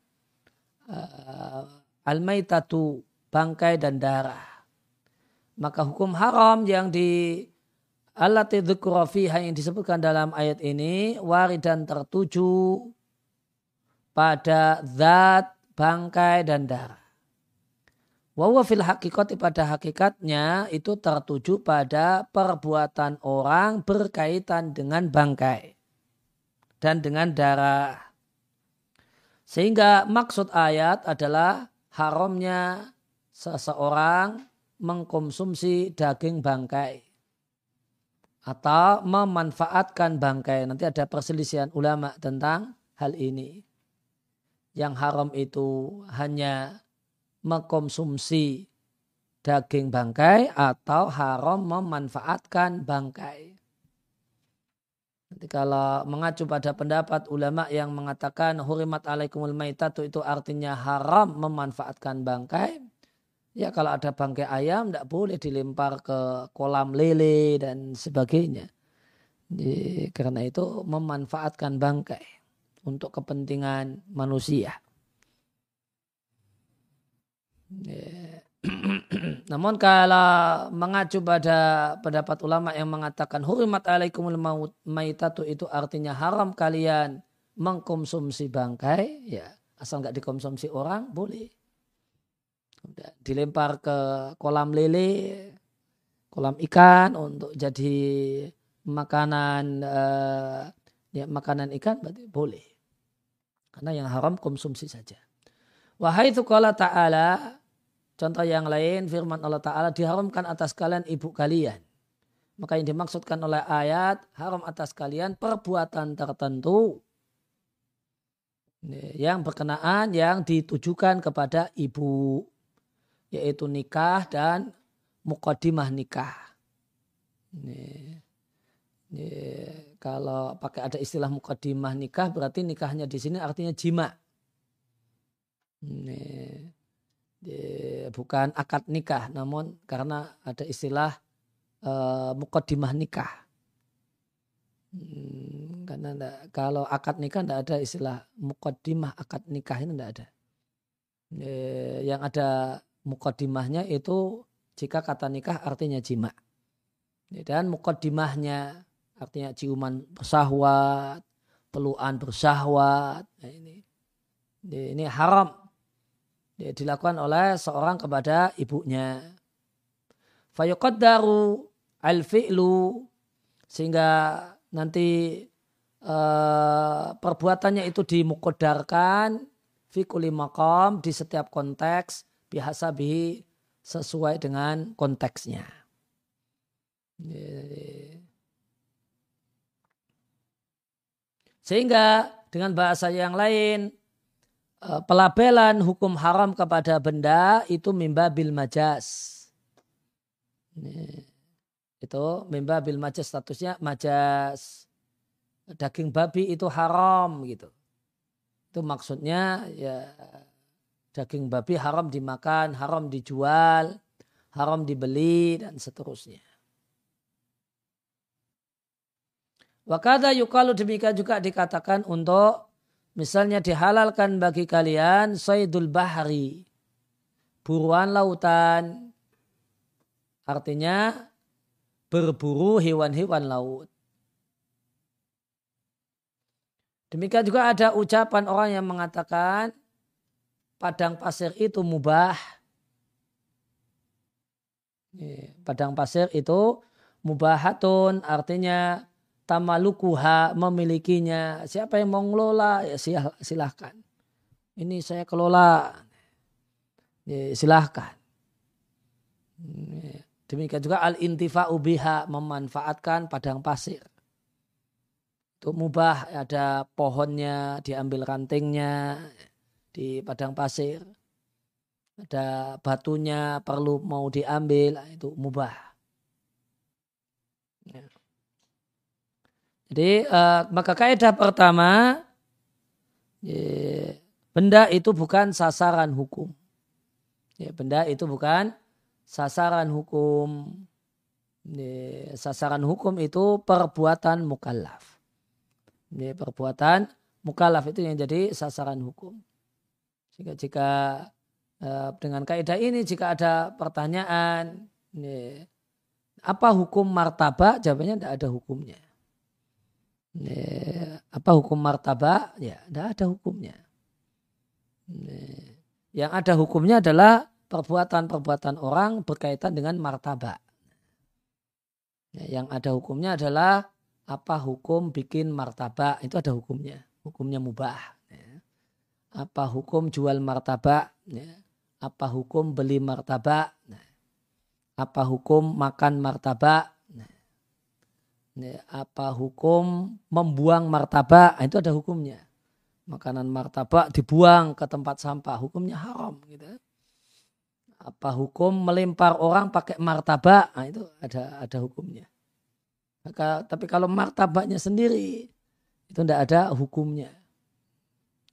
uh, al-maitatu bangkai dan darah. Maka hukum haram yang di Allah fiha yang disebutkan dalam ayat ini waridan tertuju pada zat bangkai dan darah. Wawa fil hakikat pada hakikatnya itu tertuju pada perbuatan orang berkaitan dengan bangkai dan dengan darah. Sehingga maksud ayat adalah haramnya seseorang mengkonsumsi daging bangkai atau memanfaatkan bangkai. Nanti ada perselisihan ulama tentang hal ini. Yang haram itu hanya mengkonsumsi daging bangkai atau haram memanfaatkan bangkai. Nanti kalau mengacu pada pendapat ulama yang mengatakan hurimat alaikumul maitatu itu artinya haram memanfaatkan bangkai, Ya kalau ada bangkai ayam tidak boleh dilempar ke kolam lele dan sebagainya. Jadi, karena itu memanfaatkan bangkai untuk kepentingan manusia. Namun kalau mengacu pada pendapat ulama yang mengatakan hurimat alaikumul maitatu itu artinya haram kalian mengkonsumsi bangkai, ya asal nggak dikonsumsi orang boleh dilempar ke kolam lele, kolam ikan untuk jadi makanan uh, ya makanan ikan berarti boleh. Karena yang haram konsumsi saja. Wahai itu kala ta'ala, contoh yang lain firman Allah Ta'ala diharamkan atas kalian ibu kalian. Maka yang dimaksudkan oleh ayat haram atas kalian perbuatan tertentu yang berkenaan yang ditujukan kepada ibu yaitu nikah dan mukodimah nikah. Ini, ini, kalau pakai ada istilah mukodimah nikah berarti nikahnya di sini artinya jima. Ini, bukan akad nikah, namun karena ada istilah uh, mukodimah nikah. Hmm, karena enggak, kalau akad nikah tidak ada istilah mukodimah akad nikah ini tidak ada. yang ada mukodimahnya itu jika kata nikah artinya jima. Dan mukodimahnya artinya ciuman bersahwat, peluan bersahwat. Nah, ini, ini haram. Dilakukan oleh seorang kepada ibunya. Fayuqaddaru al-fi'lu sehingga nanti uh, perbuatannya itu dimukodarkan fikuli makom di setiap konteks bihasabihi sesuai dengan konteksnya. Sehingga dengan bahasa yang lain, e, pelabelan hukum haram kepada benda itu mimba bil majas. Itu mimba bil majas statusnya majas. Daging babi itu haram gitu. Itu maksudnya ya daging babi haram dimakan, haram dijual, haram dibeli, dan seterusnya. Wakada yukalu demikian juga dikatakan untuk misalnya dihalalkan bagi kalian saydul bahari, buruan lautan, artinya berburu hewan-hewan laut. Demikian juga ada ucapan orang yang mengatakan padang pasir itu mubah. Padang pasir itu mubahatun artinya tamalukuha memilikinya. Siapa yang mau ngelola ya silahkan. Ini saya kelola. Ya, silahkan. Demikian juga al-intifa'u biha memanfaatkan padang pasir. Itu mubah ada pohonnya, diambil rantingnya di padang pasir. Ada batunya perlu mau diambil, itu mubah. Ya. Jadi uh, maka kaidah pertama ya, benda itu bukan sasaran hukum. Ya, benda itu bukan sasaran hukum. Ya, sasaran hukum itu perbuatan mukallaf. Ya, perbuatan mukallaf itu yang jadi sasaran hukum. Jika jika eh, dengan kaidah ini jika ada pertanyaan ya, apa hukum martabak? Jawabannya tidak ada hukumnya. Ya, apa hukum martabak? Ya, tidak ada hukumnya. Ya. Yang ada hukumnya adalah perbuatan-perbuatan orang berkaitan dengan martabak. Ya, yang ada hukumnya adalah apa hukum bikin martabak itu ada hukumnya. Hukumnya mubah. Ya. Apa hukum jual martabak? Ya. Apa hukum beli martabak? Nah, apa hukum makan martabak? Apa hukum membuang martabak? Nah, itu ada hukumnya. Makanan martabak dibuang ke tempat sampah hukumnya haram gitu. Apa hukum melempar orang pakai martabak nah, itu ada ada hukumnya. Maka tapi kalau martabaknya sendiri itu tidak ada hukumnya.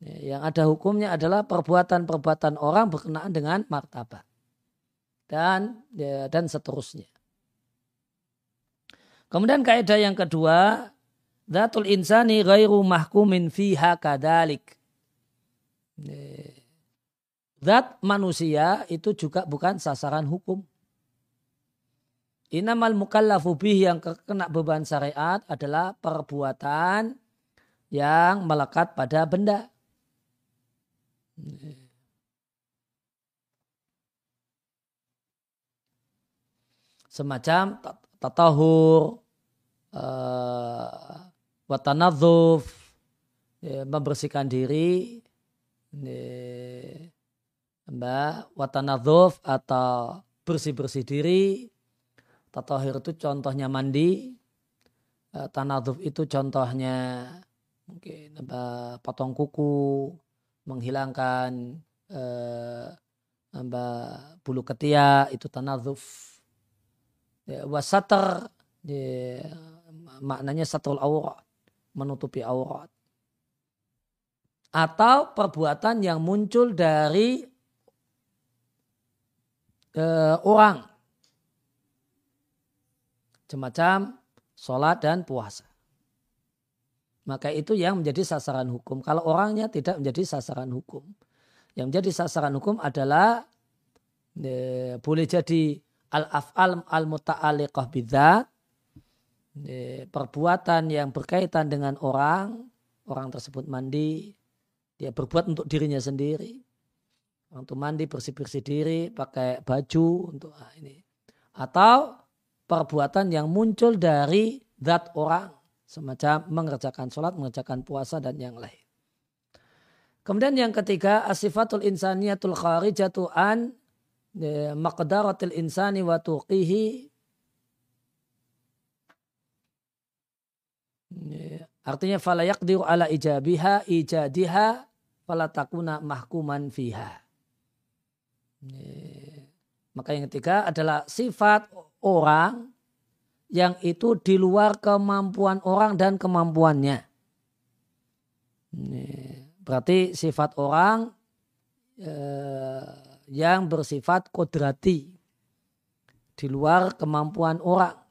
Ya, yang ada hukumnya adalah perbuatan-perbuatan orang berkenaan dengan martabak. Dan ya, dan seterusnya kemudian kaidah yang kedua Zatul insani ghairu mahkumin fiha kadalik. Zat manusia itu juga bukan sasaran hukum. Inamal mukallafu bih yang kena beban syariat adalah perbuatan yang melekat pada benda. Semacam tatahur, uh, watanadzuf ya, membersihkan diri ya, mbak watanadzuf atau bersih-bersih diri. Tatahir itu contohnya mandi. Eh, tanadzuf itu contohnya mungkin mbak potong kuku menghilangkan eh, mbak bulu ketiak itu tanadzuf ya, wasater ya, maknanya satul aurat menutupi aurat. Atau perbuatan yang muncul dari uh, orang. Semacam sholat dan puasa. Maka itu yang menjadi sasaran hukum. Kalau orangnya tidak menjadi sasaran hukum. Yang menjadi sasaran hukum adalah e, boleh jadi al-af'al al-muta'aliqah bidzat perbuatan yang berkaitan dengan orang, orang tersebut mandi, dia berbuat untuk dirinya sendiri. Untuk mandi bersih-bersih diri, pakai baju untuk ah, ini. Atau perbuatan yang muncul dari zat orang, semacam mengerjakan sholat, mengerjakan puasa dan yang lain. Kemudian yang ketiga, asifatul insaniyatul kharijatu an maqdaratil insani wa tuqihi Artinya fala yaqdiru ala ijabiha ijadiha fala takuna mahkuman fiha. Maka yang ketiga adalah sifat orang yang itu di luar kemampuan orang dan kemampuannya. Berarti sifat orang eh, yang bersifat kodrati di luar kemampuan orang.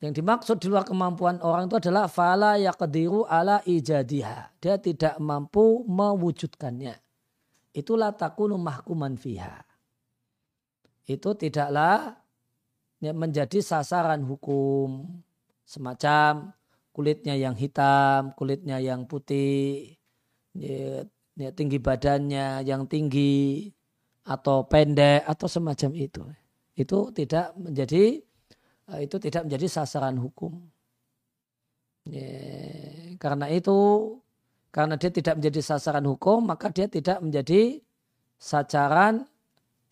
Yang dimaksud di luar kemampuan orang itu adalah fala yaqdiru ala ijadiha. Dia tidak mampu mewujudkannya. Itulah takunu mahkuman fiha. Itu tidaklah menjadi sasaran hukum. Semacam kulitnya yang hitam, kulitnya yang putih, ya, tinggi badannya yang tinggi, atau pendek, atau semacam itu. Itu tidak menjadi itu tidak menjadi sasaran hukum. Ya, karena itu, karena dia tidak menjadi sasaran hukum, maka dia tidak menjadi sasaran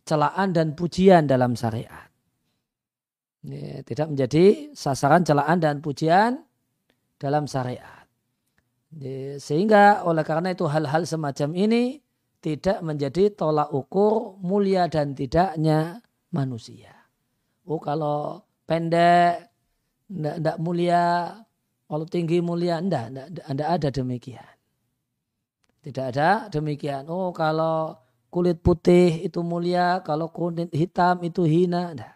celaan dan pujian dalam syariat. Ya, tidak menjadi sasaran celaan dan pujian dalam syariat. Ya, sehingga oleh karena itu hal-hal semacam ini tidak menjadi tolak ukur mulia dan tidaknya manusia. Oh kalau pendek, tidak mulia, kalau tinggi mulia, tidak, tidak ada demikian. Tidak ada demikian. Oh kalau kulit putih itu mulia, kalau kulit hitam itu hina. Nah.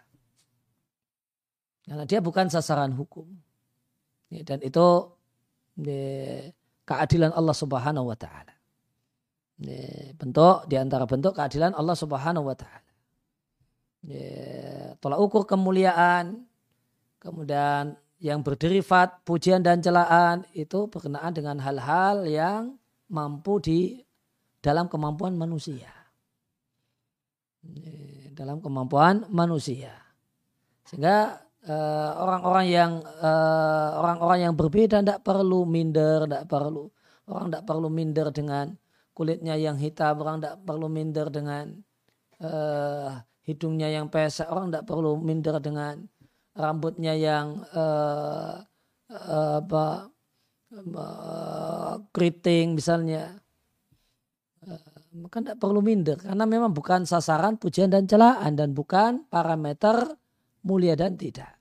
Karena dia bukan sasaran hukum. Ya, dan itu ya, keadilan Allah Subhanahu wa taala. Ya, bentuk di antara bentuk keadilan Allah Subhanahu wa taala. Ya, tolak ukur kemuliaan, kemudian yang berderivat pujian dan celaan itu berkenaan dengan hal-hal yang mampu di dalam kemampuan manusia. Dalam kemampuan manusia. Sehingga Eh, orang-orang uh, yang uh, orang-orang yang berbeda tidak perlu minder, tidak perlu orang tidak perlu minder dengan kulitnya yang hitam, orang tidak perlu minder dengan uh, hidungnya yang pesek, orang tidak perlu minder dengan rambutnya yang uh, uh, apa uh, keriting misalnya. Maka tidak perlu minder karena memang bukan sasaran pujian dan celaan dan bukan parameter mulia dan tidak.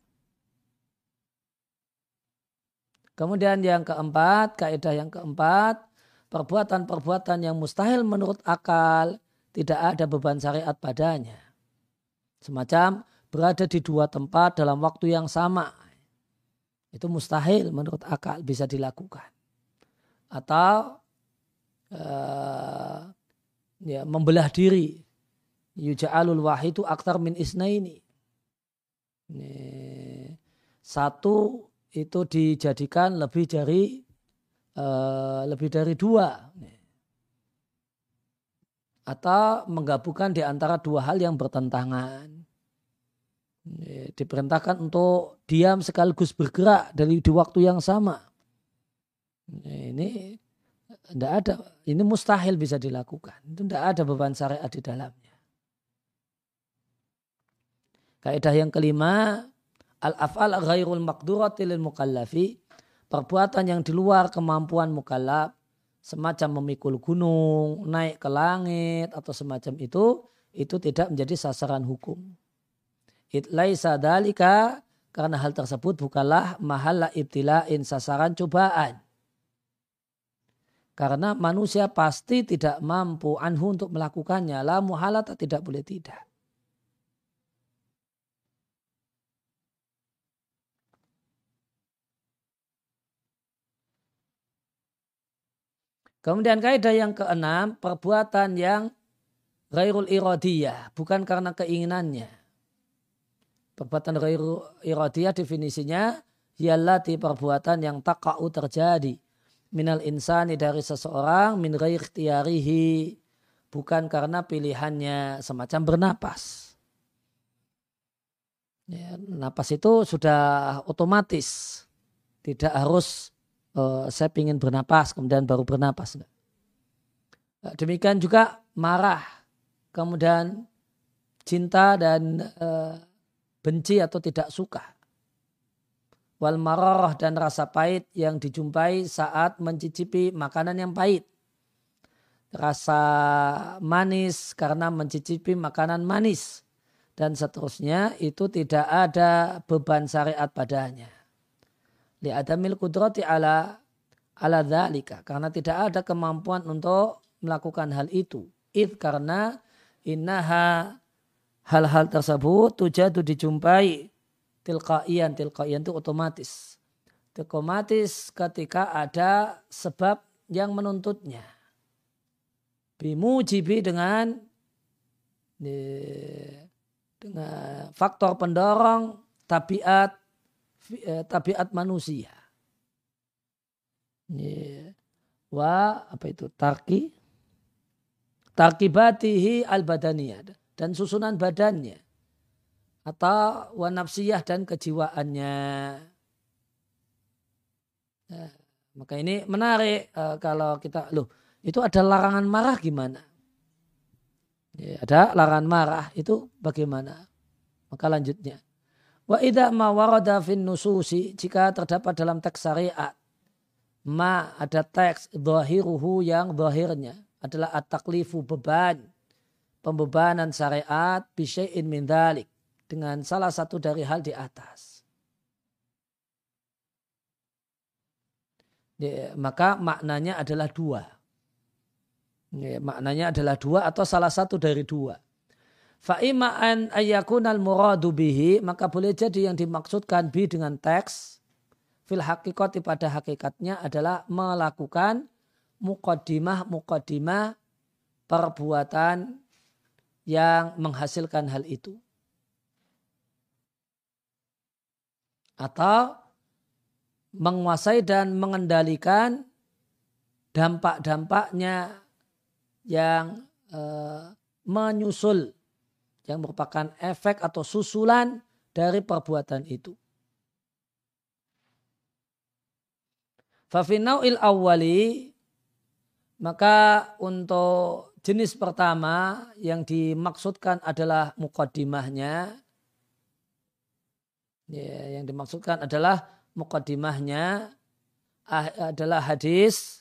Kemudian yang keempat, kaidah yang keempat, perbuatan-perbuatan yang mustahil menurut akal tidak ada beban syariat padanya. Semacam berada di dua tempat dalam waktu yang sama. Itu mustahil menurut akal bisa dilakukan. Atau uh, ya, membelah diri. Yuja'alul wahidu aktar min isnaini. Satu itu dijadikan lebih dari uh, lebih dari dua atau menggabungkan di antara dua hal yang bertentangan diperintahkan untuk diam sekaligus bergerak dari di waktu yang sama ini tidak ada ini mustahil bisa dilakukan itu tidak ada beban syariat di dalamnya kaidah yang kelima Al-af'al ghairul maqdurati lil mukallafi. Perbuatan yang di luar kemampuan mukallaf. Semacam memikul gunung, naik ke langit atau semacam itu. Itu tidak menjadi sasaran hukum. Itlaisa dalika karena hal tersebut bukanlah mahalla ibtila'in sasaran cobaan. Karena manusia pasti tidak mampu anhu untuk melakukannya. La muhalat tidak boleh tidak. Kemudian kaidah yang keenam, perbuatan yang ghairul iradiyah, bukan karena keinginannya. Perbuatan ghairul iradiyah definisinya di perbuatan yang takau terjadi minal insani dari seseorang min ghair tiarihi bukan karena pilihannya semacam bernapas. Ya, napas itu sudah otomatis, tidak harus uh, saya ingin bernapas, kemudian baru bernapas. Uh, demikian juga marah, kemudian cinta dan uh, benci atau tidak suka. Wal marah dan rasa pahit yang dijumpai saat mencicipi makanan yang pahit. Rasa manis karena mencicipi makanan manis. Dan seterusnya itu tidak ada beban syariat padanya li'adamil kudrati ala ala dzalika karena tidak ada kemampuan untuk melakukan hal itu. Id karena innaha hal-hal tersebut tujadu dijumpai tilqaian tilqaian itu otomatis. Otomatis ketika ada sebab yang menuntutnya. Bimujibi dengan dengan faktor pendorong tabiat Eh, tabiat manusia. Wa apa itu? Tarki tarkibatihi al badaniyah dan susunan badannya atau wa nafsiyah dan kejiwaannya. Nah, maka ini menarik uh, kalau kita loh itu ada larangan marah gimana? Ya, ada larangan marah itu bagaimana? Maka lanjutnya Wa idha ma warada fin nususi jika terdapat dalam teks syariat ma ada teks zahiruhu yang zahirnya adalah at-taklifu beban pembebanan syariat bisyai'in min dhalik dengan salah satu dari hal di atas. maka maknanya adalah dua. Ya, maknanya adalah dua atau salah satu dari dua. Fa'ima'an ayyakunal muradu bihi, maka boleh jadi yang dimaksudkan bi dengan teks, fil hakikati pada hakikatnya adalah melakukan mukaddimah-mukaddimah perbuatan yang menghasilkan hal itu. Atau menguasai dan mengendalikan dampak-dampaknya yang uh, menyusul yang merupakan efek atau susulan dari perbuatan itu. il awali maka untuk jenis pertama yang dimaksudkan adalah mukaddimahnya ya, yang dimaksudkan adalah mukaddimahnya ah, adalah hadis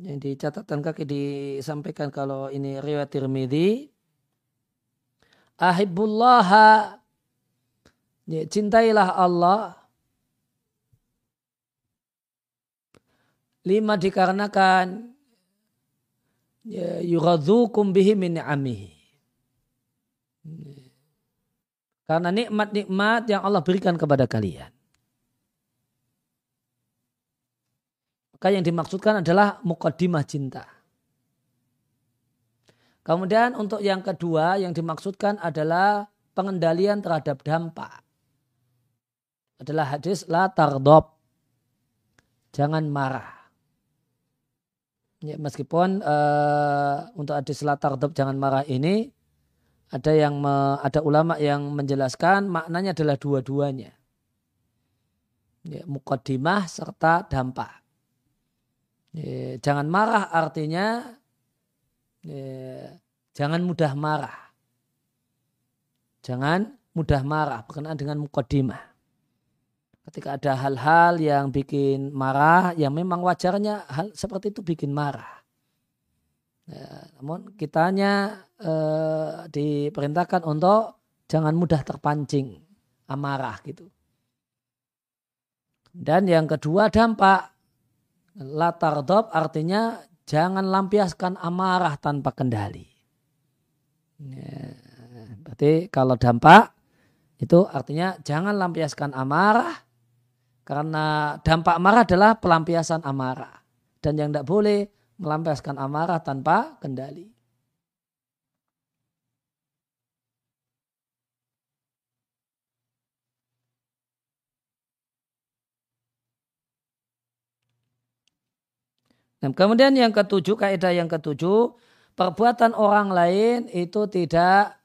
Yang di catatan kaki disampaikan kalau ini riwayat Tirmidzi. Ahibbullaha ya, cintailah Allah lima dikarenakan ya, yuradzukum bihi min ni'amihi. Karena nikmat-nikmat yang Allah berikan kepada kalian. Maka yang dimaksudkan adalah mukaddimah cinta. Kemudian untuk yang kedua yang dimaksudkan adalah pengendalian terhadap dampak. Adalah hadis la tardob. Jangan marah. Ya, meskipun uh, untuk hadis la tardob jangan marah ini ada yang me, ada ulama yang menjelaskan maknanya adalah dua-duanya. Ya, mukaddimah serta dampak. Ya, jangan marah artinya ya, jangan mudah marah. Jangan mudah marah berkenaan dengan mukaddimah. Ketika ada hal-hal yang bikin marah, yang memang wajarnya hal seperti itu bikin marah. Ya, namun kitanya eh, diperintahkan untuk jangan mudah terpancing amarah gitu. Dan yang kedua dampak latar dop artinya jangan lampiaskan amarah tanpa kendali. Ya, berarti kalau dampak itu artinya jangan lampiaskan amarah karena dampak amarah adalah pelampiasan amarah dan yang tidak boleh melampiaskan amarah tanpa kendali. Nah, kemudian yang ketujuh, kaidah yang ketujuh, perbuatan orang lain itu tidak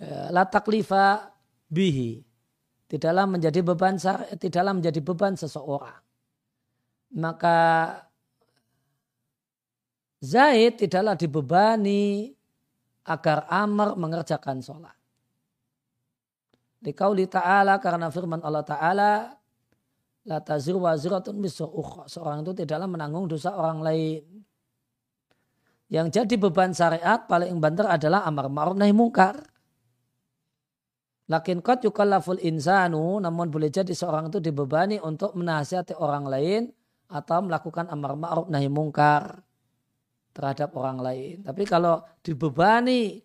ya, latak lifa bihi. Tidaklah menjadi beban tidaklah menjadi beban seseorang. Maka Zaid tidaklah dibebani agar Amr mengerjakan sholat. Dikauli ta'ala karena firman Allah ta'ala La tazir waziratun Seorang itu tidaklah menanggung dosa orang lain. Yang jadi beban syariat paling banter adalah amar ma'ruf nahi mungkar. Lakin kot yukallaful insanu, namun boleh jadi seorang itu dibebani untuk menasihati orang lain atau melakukan amar ma'ruf nahi mungkar terhadap orang lain. Tapi kalau dibebani,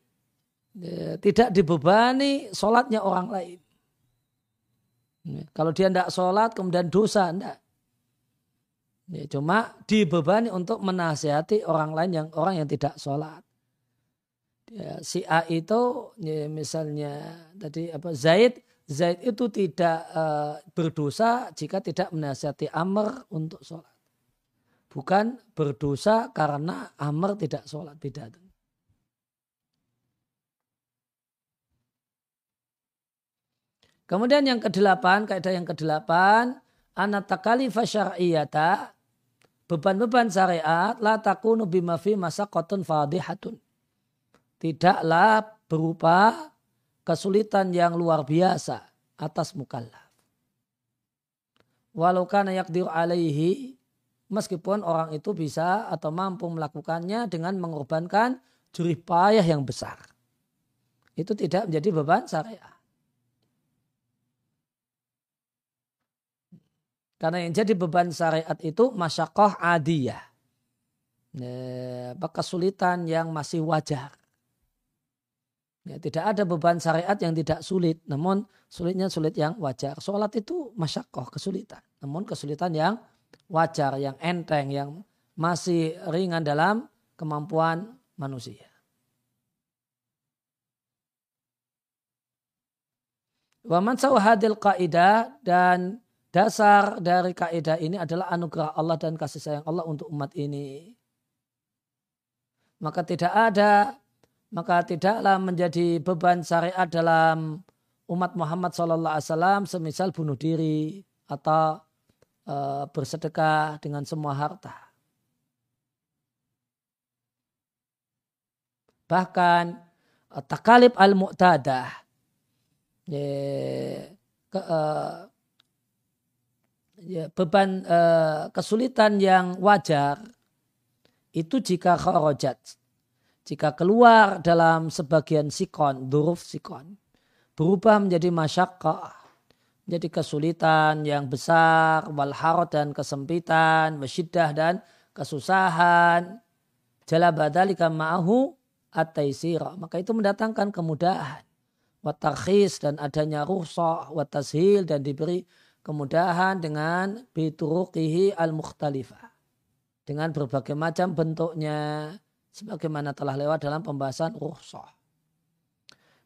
ya, tidak dibebani sholatnya orang lain. Kalau dia tidak sholat kemudian dosa, tidak. Ya, cuma dibebani untuk menasihati orang lain yang orang yang tidak sholat. Ya, si A itu ya, misalnya tadi apa Zaid, Zaid itu tidak uh, berdosa jika tidak menasihati Amr untuk sholat. Bukan berdosa karena Amr tidak sholat beda. Kemudian yang kedelapan, kaidah yang kedelapan, anatakali fasyariyata, beban-beban syariat, la takunu bima fi masaqatun fadihatun. Tidaklah berupa kesulitan yang luar biasa atas mukallaf. Walau kana yakdir alaihi, meskipun orang itu bisa atau mampu melakukannya dengan mengorbankan jurih payah yang besar. Itu tidak menjadi beban syariat. Karena yang jadi beban syariat itu masyakoh adiyah. Ya, kesulitan yang masih wajar. Ya, tidak ada beban syariat yang tidak sulit, namun sulitnya sulit yang wajar. Sholat itu masyakoh, kesulitan. Namun kesulitan yang wajar, yang enteng, yang masih ringan dalam kemampuan manusia. Waman hadil kaidah dan dasar dari kaidah ini adalah anugerah Allah dan kasih sayang Allah untuk umat ini. Maka tidak ada maka tidaklah menjadi beban syariat dalam umat Muhammad SAW semisal bunuh diri atau e, bersedekah dengan semua harta. Bahkan e, takalib al-mu'tadah ya, ke, e, ya, beban e, kesulitan yang wajar itu jika kharajat jika keluar dalam sebagian sikon, duruf sikon, berubah menjadi masyakkah, menjadi kesulitan yang besar, walharot dan kesempitan, masyidah dan kesusahan, jala badalika ma'ahu at-taisira. Maka itu mendatangkan kemudahan. Watarkhis dan adanya ruhsah, watashil dan diberi kemudahan dengan bituruqihi al-mukhtalifah. Dengan berbagai macam bentuknya, sebagaimana telah lewat dalam pembahasan ruhsah.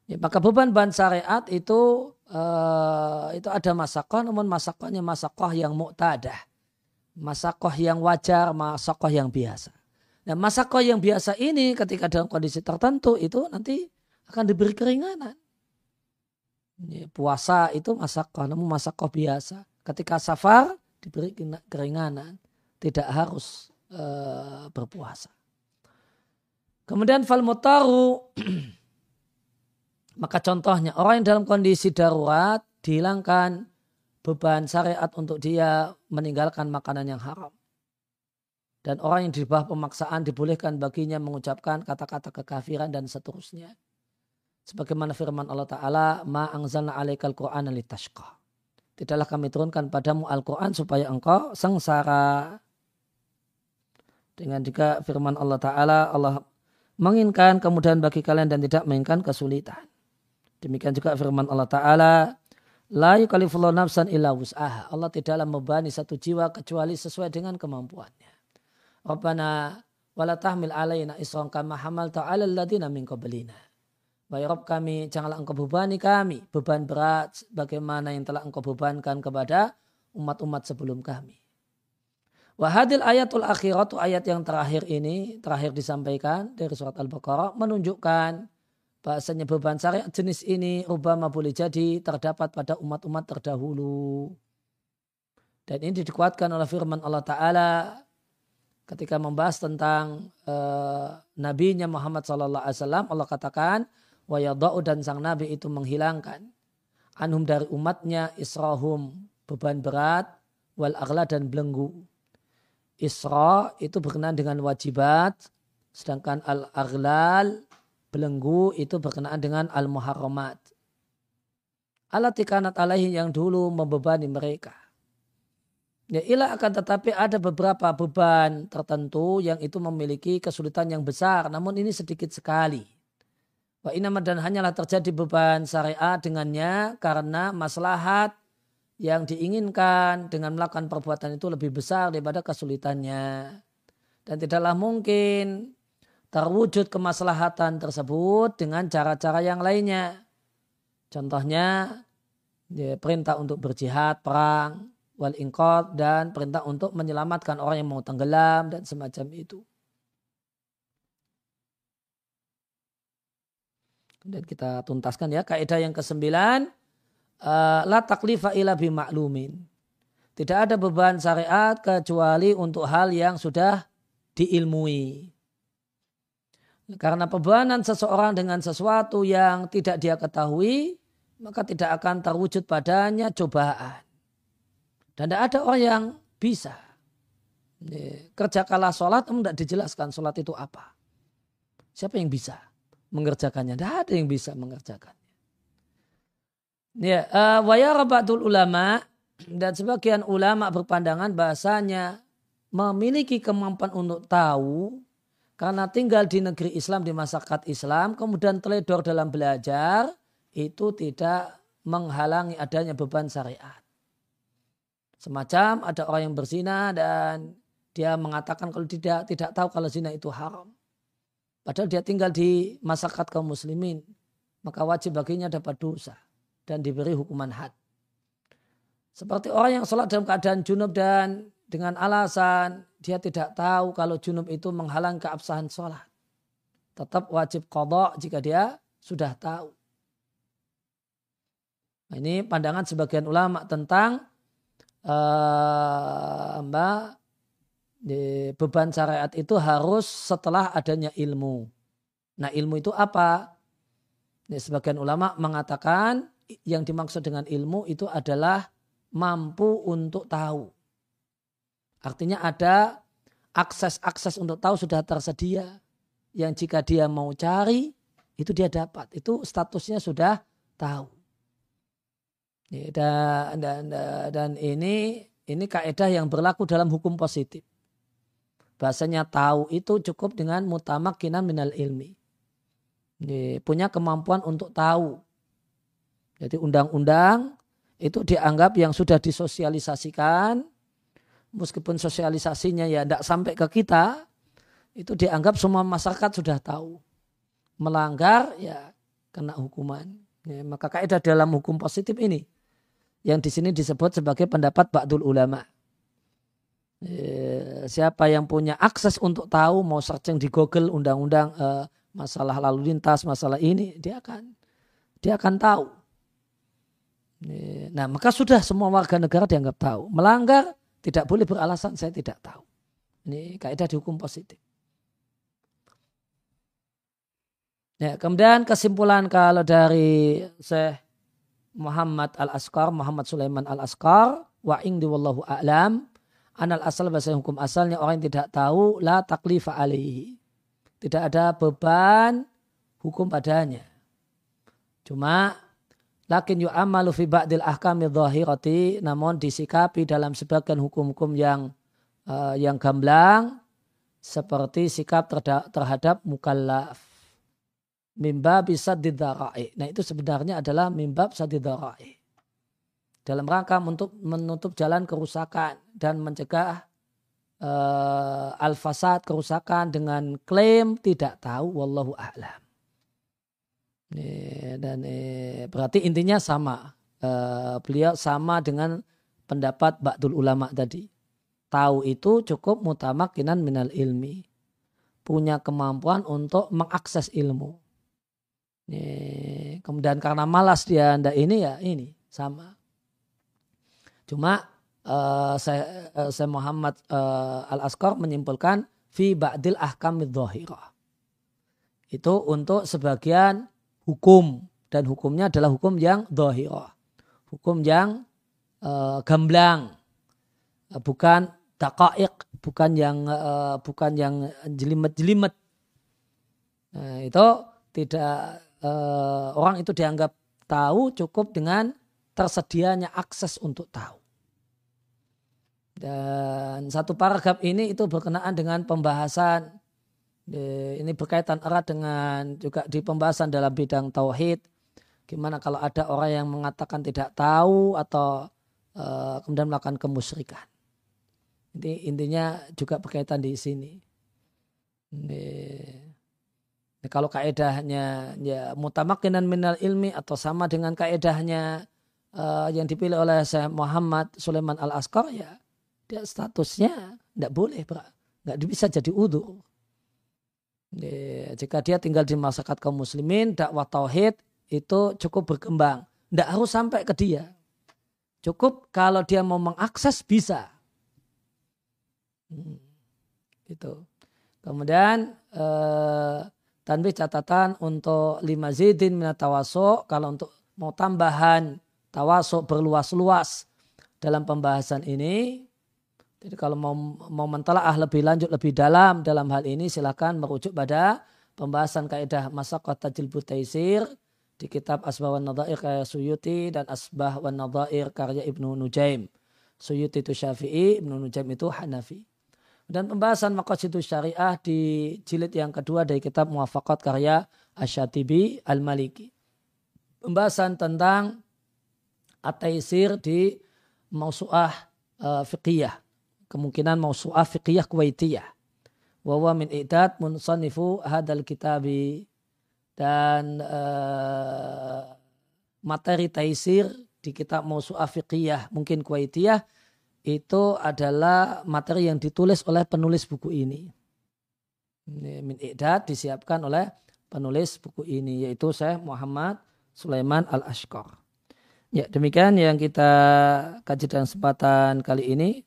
Ya, maka beban ban syariat itu uh, itu ada masakoh, namun masakohnya masakoh yang mu'tadah. Masakoh yang wajar, masakoh yang biasa. Nah masakoh yang biasa ini ketika dalam kondisi tertentu itu nanti akan diberi keringanan. Puasa itu masakoh, namun masakoh biasa. Ketika safar diberi keringanan, tidak harus uh, berpuasa. Kemudian fal mutaru maka contohnya orang yang dalam kondisi darurat dihilangkan beban syariat untuk dia meninggalkan makanan yang haram. Dan orang yang di bawah pemaksaan dibolehkan baginya mengucapkan kata-kata kekafiran dan seterusnya. Sebagaimana firman Allah Ta'ala, Ma angzalna alaikal Qur'an litashqa. Tidaklah kami turunkan padamu Al-Quran supaya engkau sengsara. Dengan juga firman Allah Ta'ala, Allah menginginkan kemudahan bagi kalian dan tidak menginginkan kesulitan. Demikian juga firman Allah Ta'ala, La yukalifullahu nafsan illa wus'aha. Allah tidaklah membebani satu jiwa kecuali sesuai dengan kemampuannya. Rabbana wala tahmil alaina isran kama hamal ta'ala alladina min qablina. Baik Rabb kami, janganlah engkau bebani kami beban berat bagaimana yang telah engkau bebankan kepada umat-umat sebelum kami. Wahadil ayatul akhirat ayat yang terakhir ini terakhir disampaikan dari surat Al-Baqarah menunjukkan bahasanya beban syariat jenis ini Obama boleh jadi terdapat pada umat-umat terdahulu. Dan ini dikuatkan oleh firman Allah Ta'ala ketika membahas tentang uh, nabinya Muhammad Sallallahu Alaihi Wasallam Allah katakan wa dan sang nabi itu menghilangkan anhum dari umatnya israhum beban berat wal aghla dan belenggu Isra itu berkenaan dengan wajibat, sedangkan al-aghlal, belenggu itu berkenaan dengan al-muharramat. Alatikanat alaihi yang dulu membebani mereka. Ya ilah akan tetapi ada beberapa beban tertentu yang itu memiliki kesulitan yang besar, namun ini sedikit sekali. Wa dan hanyalah terjadi beban syariat dengannya karena maslahat yang diinginkan dengan melakukan perbuatan itu lebih besar daripada kesulitannya. Dan tidaklah mungkin terwujud kemaslahatan tersebut dengan cara-cara yang lainnya. Contohnya ya, perintah untuk berjihad, perang, wal ingkot, dan perintah untuk menyelamatkan orang yang mau tenggelam dan semacam itu. Dan kita tuntaskan ya kaidah yang kesembilan uh, la taklifa ila bimaklumin. Tidak ada beban syariat kecuali untuk hal yang sudah diilmui. Karena bebanan seseorang dengan sesuatu yang tidak dia ketahui, maka tidak akan terwujud padanya cobaan. Dan tidak ada orang yang bisa. Kerja kalah sholat, tidak dijelaskan sholat itu apa. Siapa yang bisa mengerjakannya? Tidak ada yang bisa mengerjakan. Ya, uh, wayara ba'dul ulama dan sebagian ulama berpandangan bahasanya memiliki kemampuan untuk tahu karena tinggal di negeri Islam di masyarakat Islam kemudian teledor dalam belajar itu tidak menghalangi adanya beban syariat. Semacam ada orang yang berzina dan dia mengatakan kalau tidak tidak tahu kalau zina itu haram. Padahal dia tinggal di masyarakat kaum muslimin, maka wajib baginya dapat dosa dan diberi hukuman had. Seperti orang yang sholat dalam keadaan junub dan dengan alasan dia tidak tahu kalau junub itu menghalang keabsahan sholat. Tetap wajib kodok jika dia sudah tahu. Nah, ini pandangan sebagian ulama tentang uh, mbak beban syariat itu harus setelah adanya ilmu. Nah ilmu itu apa? Sebagian ulama mengatakan yang dimaksud dengan ilmu itu adalah mampu untuk tahu. Artinya ada akses-akses untuk tahu sudah tersedia. Yang jika dia mau cari, itu dia dapat. Itu statusnya sudah tahu. Dan, dan, dan ini ini kaidah yang berlaku dalam hukum positif. Bahasanya tahu itu cukup dengan mutamakinan minal ilmi. Punya kemampuan untuk tahu. Jadi undang-undang itu dianggap yang sudah disosialisasikan, meskipun sosialisasinya ya tidak sampai ke kita, itu dianggap semua masyarakat sudah tahu. Melanggar ya kena hukuman. Ya, maka kaidah dalam hukum positif ini yang di sini disebut sebagai pendapat ba'dul ulama. Ya, siapa yang punya akses untuk tahu mau searching di Google undang-undang uh, masalah lalu lintas, masalah ini, dia akan dia akan tahu. Nah, maka sudah semua warga negara dianggap tahu. Melanggar tidak boleh beralasan saya tidak tahu. Ini kaidah dihukum positif. Ya, kemudian kesimpulan kalau dari Syekh Muhammad Al-Askar, Muhammad Sulaiman Al-Askar, wa ing wallahu a'lam, anal asal bahasa hukum asalnya orang yang tidak tahu la taklifa alaihi. Tidak ada beban hukum padanya. Cuma Lakin yu'amalu fi ba'dil ahkami dhahirati namun disikapi dalam sebagian hukum-hukum yang uh, yang gamblang seperti sikap terhadap mukallaf. Mimba bisa didarai. Nah itu sebenarnya adalah mimba bisa didarai. Dalam rangka untuk menutup jalan kerusakan dan mencegah uh, al-fasad kerusakan dengan klaim tidak tahu wallahu a'lam dan berarti intinya sama. Eh, beliau sama dengan pendapat Ba'dul Ulama tadi. Tahu itu cukup mutamakinan minal ilmi. Punya kemampuan untuk mengakses ilmu. Kemudian karena malas dia anda ini ya ini sama. Cuma uh, saya, saya Muhammad uh, Al Askar menyimpulkan fi ba'dil ahkam Itu untuk sebagian hukum dan hukumnya adalah hukum yang dohirah. Hukum yang uh, gamblang. Uh, bukan dakaik, bukan yang uh, bukan yang jelimet-jelimet. Nah, itu tidak uh, orang itu dianggap tahu cukup dengan tersedianya akses untuk tahu. Dan satu paragraf ini itu berkenaan dengan pembahasan ini berkaitan erat dengan juga di pembahasan dalam bidang tauhid. Gimana kalau ada orang yang mengatakan tidak tahu atau uh, kemudian melakukan kemusyrikan. Ini intinya juga berkaitan di sini. Ini, ini kalau kaedahnya ya mutamakinan minal ilmi atau sama dengan kaedahnya uh, yang dipilih oleh Syekh Muhammad Sulaiman Al Askar ya dia statusnya tidak boleh nggak bisa jadi udur jika dia tinggal di masyarakat kaum muslimin, dakwah tauhid itu cukup berkembang. Tidak harus sampai ke dia. Cukup kalau dia mau mengakses bisa. Hmm, gitu. Kemudian eh, tanbih catatan untuk lima zidin minat tawasuk. Kalau untuk mau tambahan tawasuk berluas-luas dalam pembahasan ini jadi kalau mau mau mentelaah lebih lanjut lebih dalam dalam hal ini silakan merujuk pada pembahasan kaidah masa kota jilbut taisir di kitab Asbah wan Nadhair karya Suyuti dan Asbah wan Nadhair karya Ibnu Nujaim. Suyuti itu Syafi'i, Ibnu Nujaim itu Hanafi. Dan pembahasan maqasidus syariah di jilid yang kedua dari kitab Muwafaqat karya Asyatibi Al-Maliki. Pembahasan tentang ataisir di mausu'ah uh, fiqiyah. Kemungkinan mausu'ah fiqiyah kuwaitiyah. Wawa min idad munsanifu hadal kitabi dan uh, materi taisir di kitab Mausu'ah Fiqiyah mungkin Kuwaitiyah itu adalah materi yang ditulis oleh penulis buku ini. Min Iqdad disiapkan oleh penulis buku ini yaitu saya Muhammad Sulaiman Al-Ashqar. Ya, demikian yang kita kaji dalam kesempatan kali ini.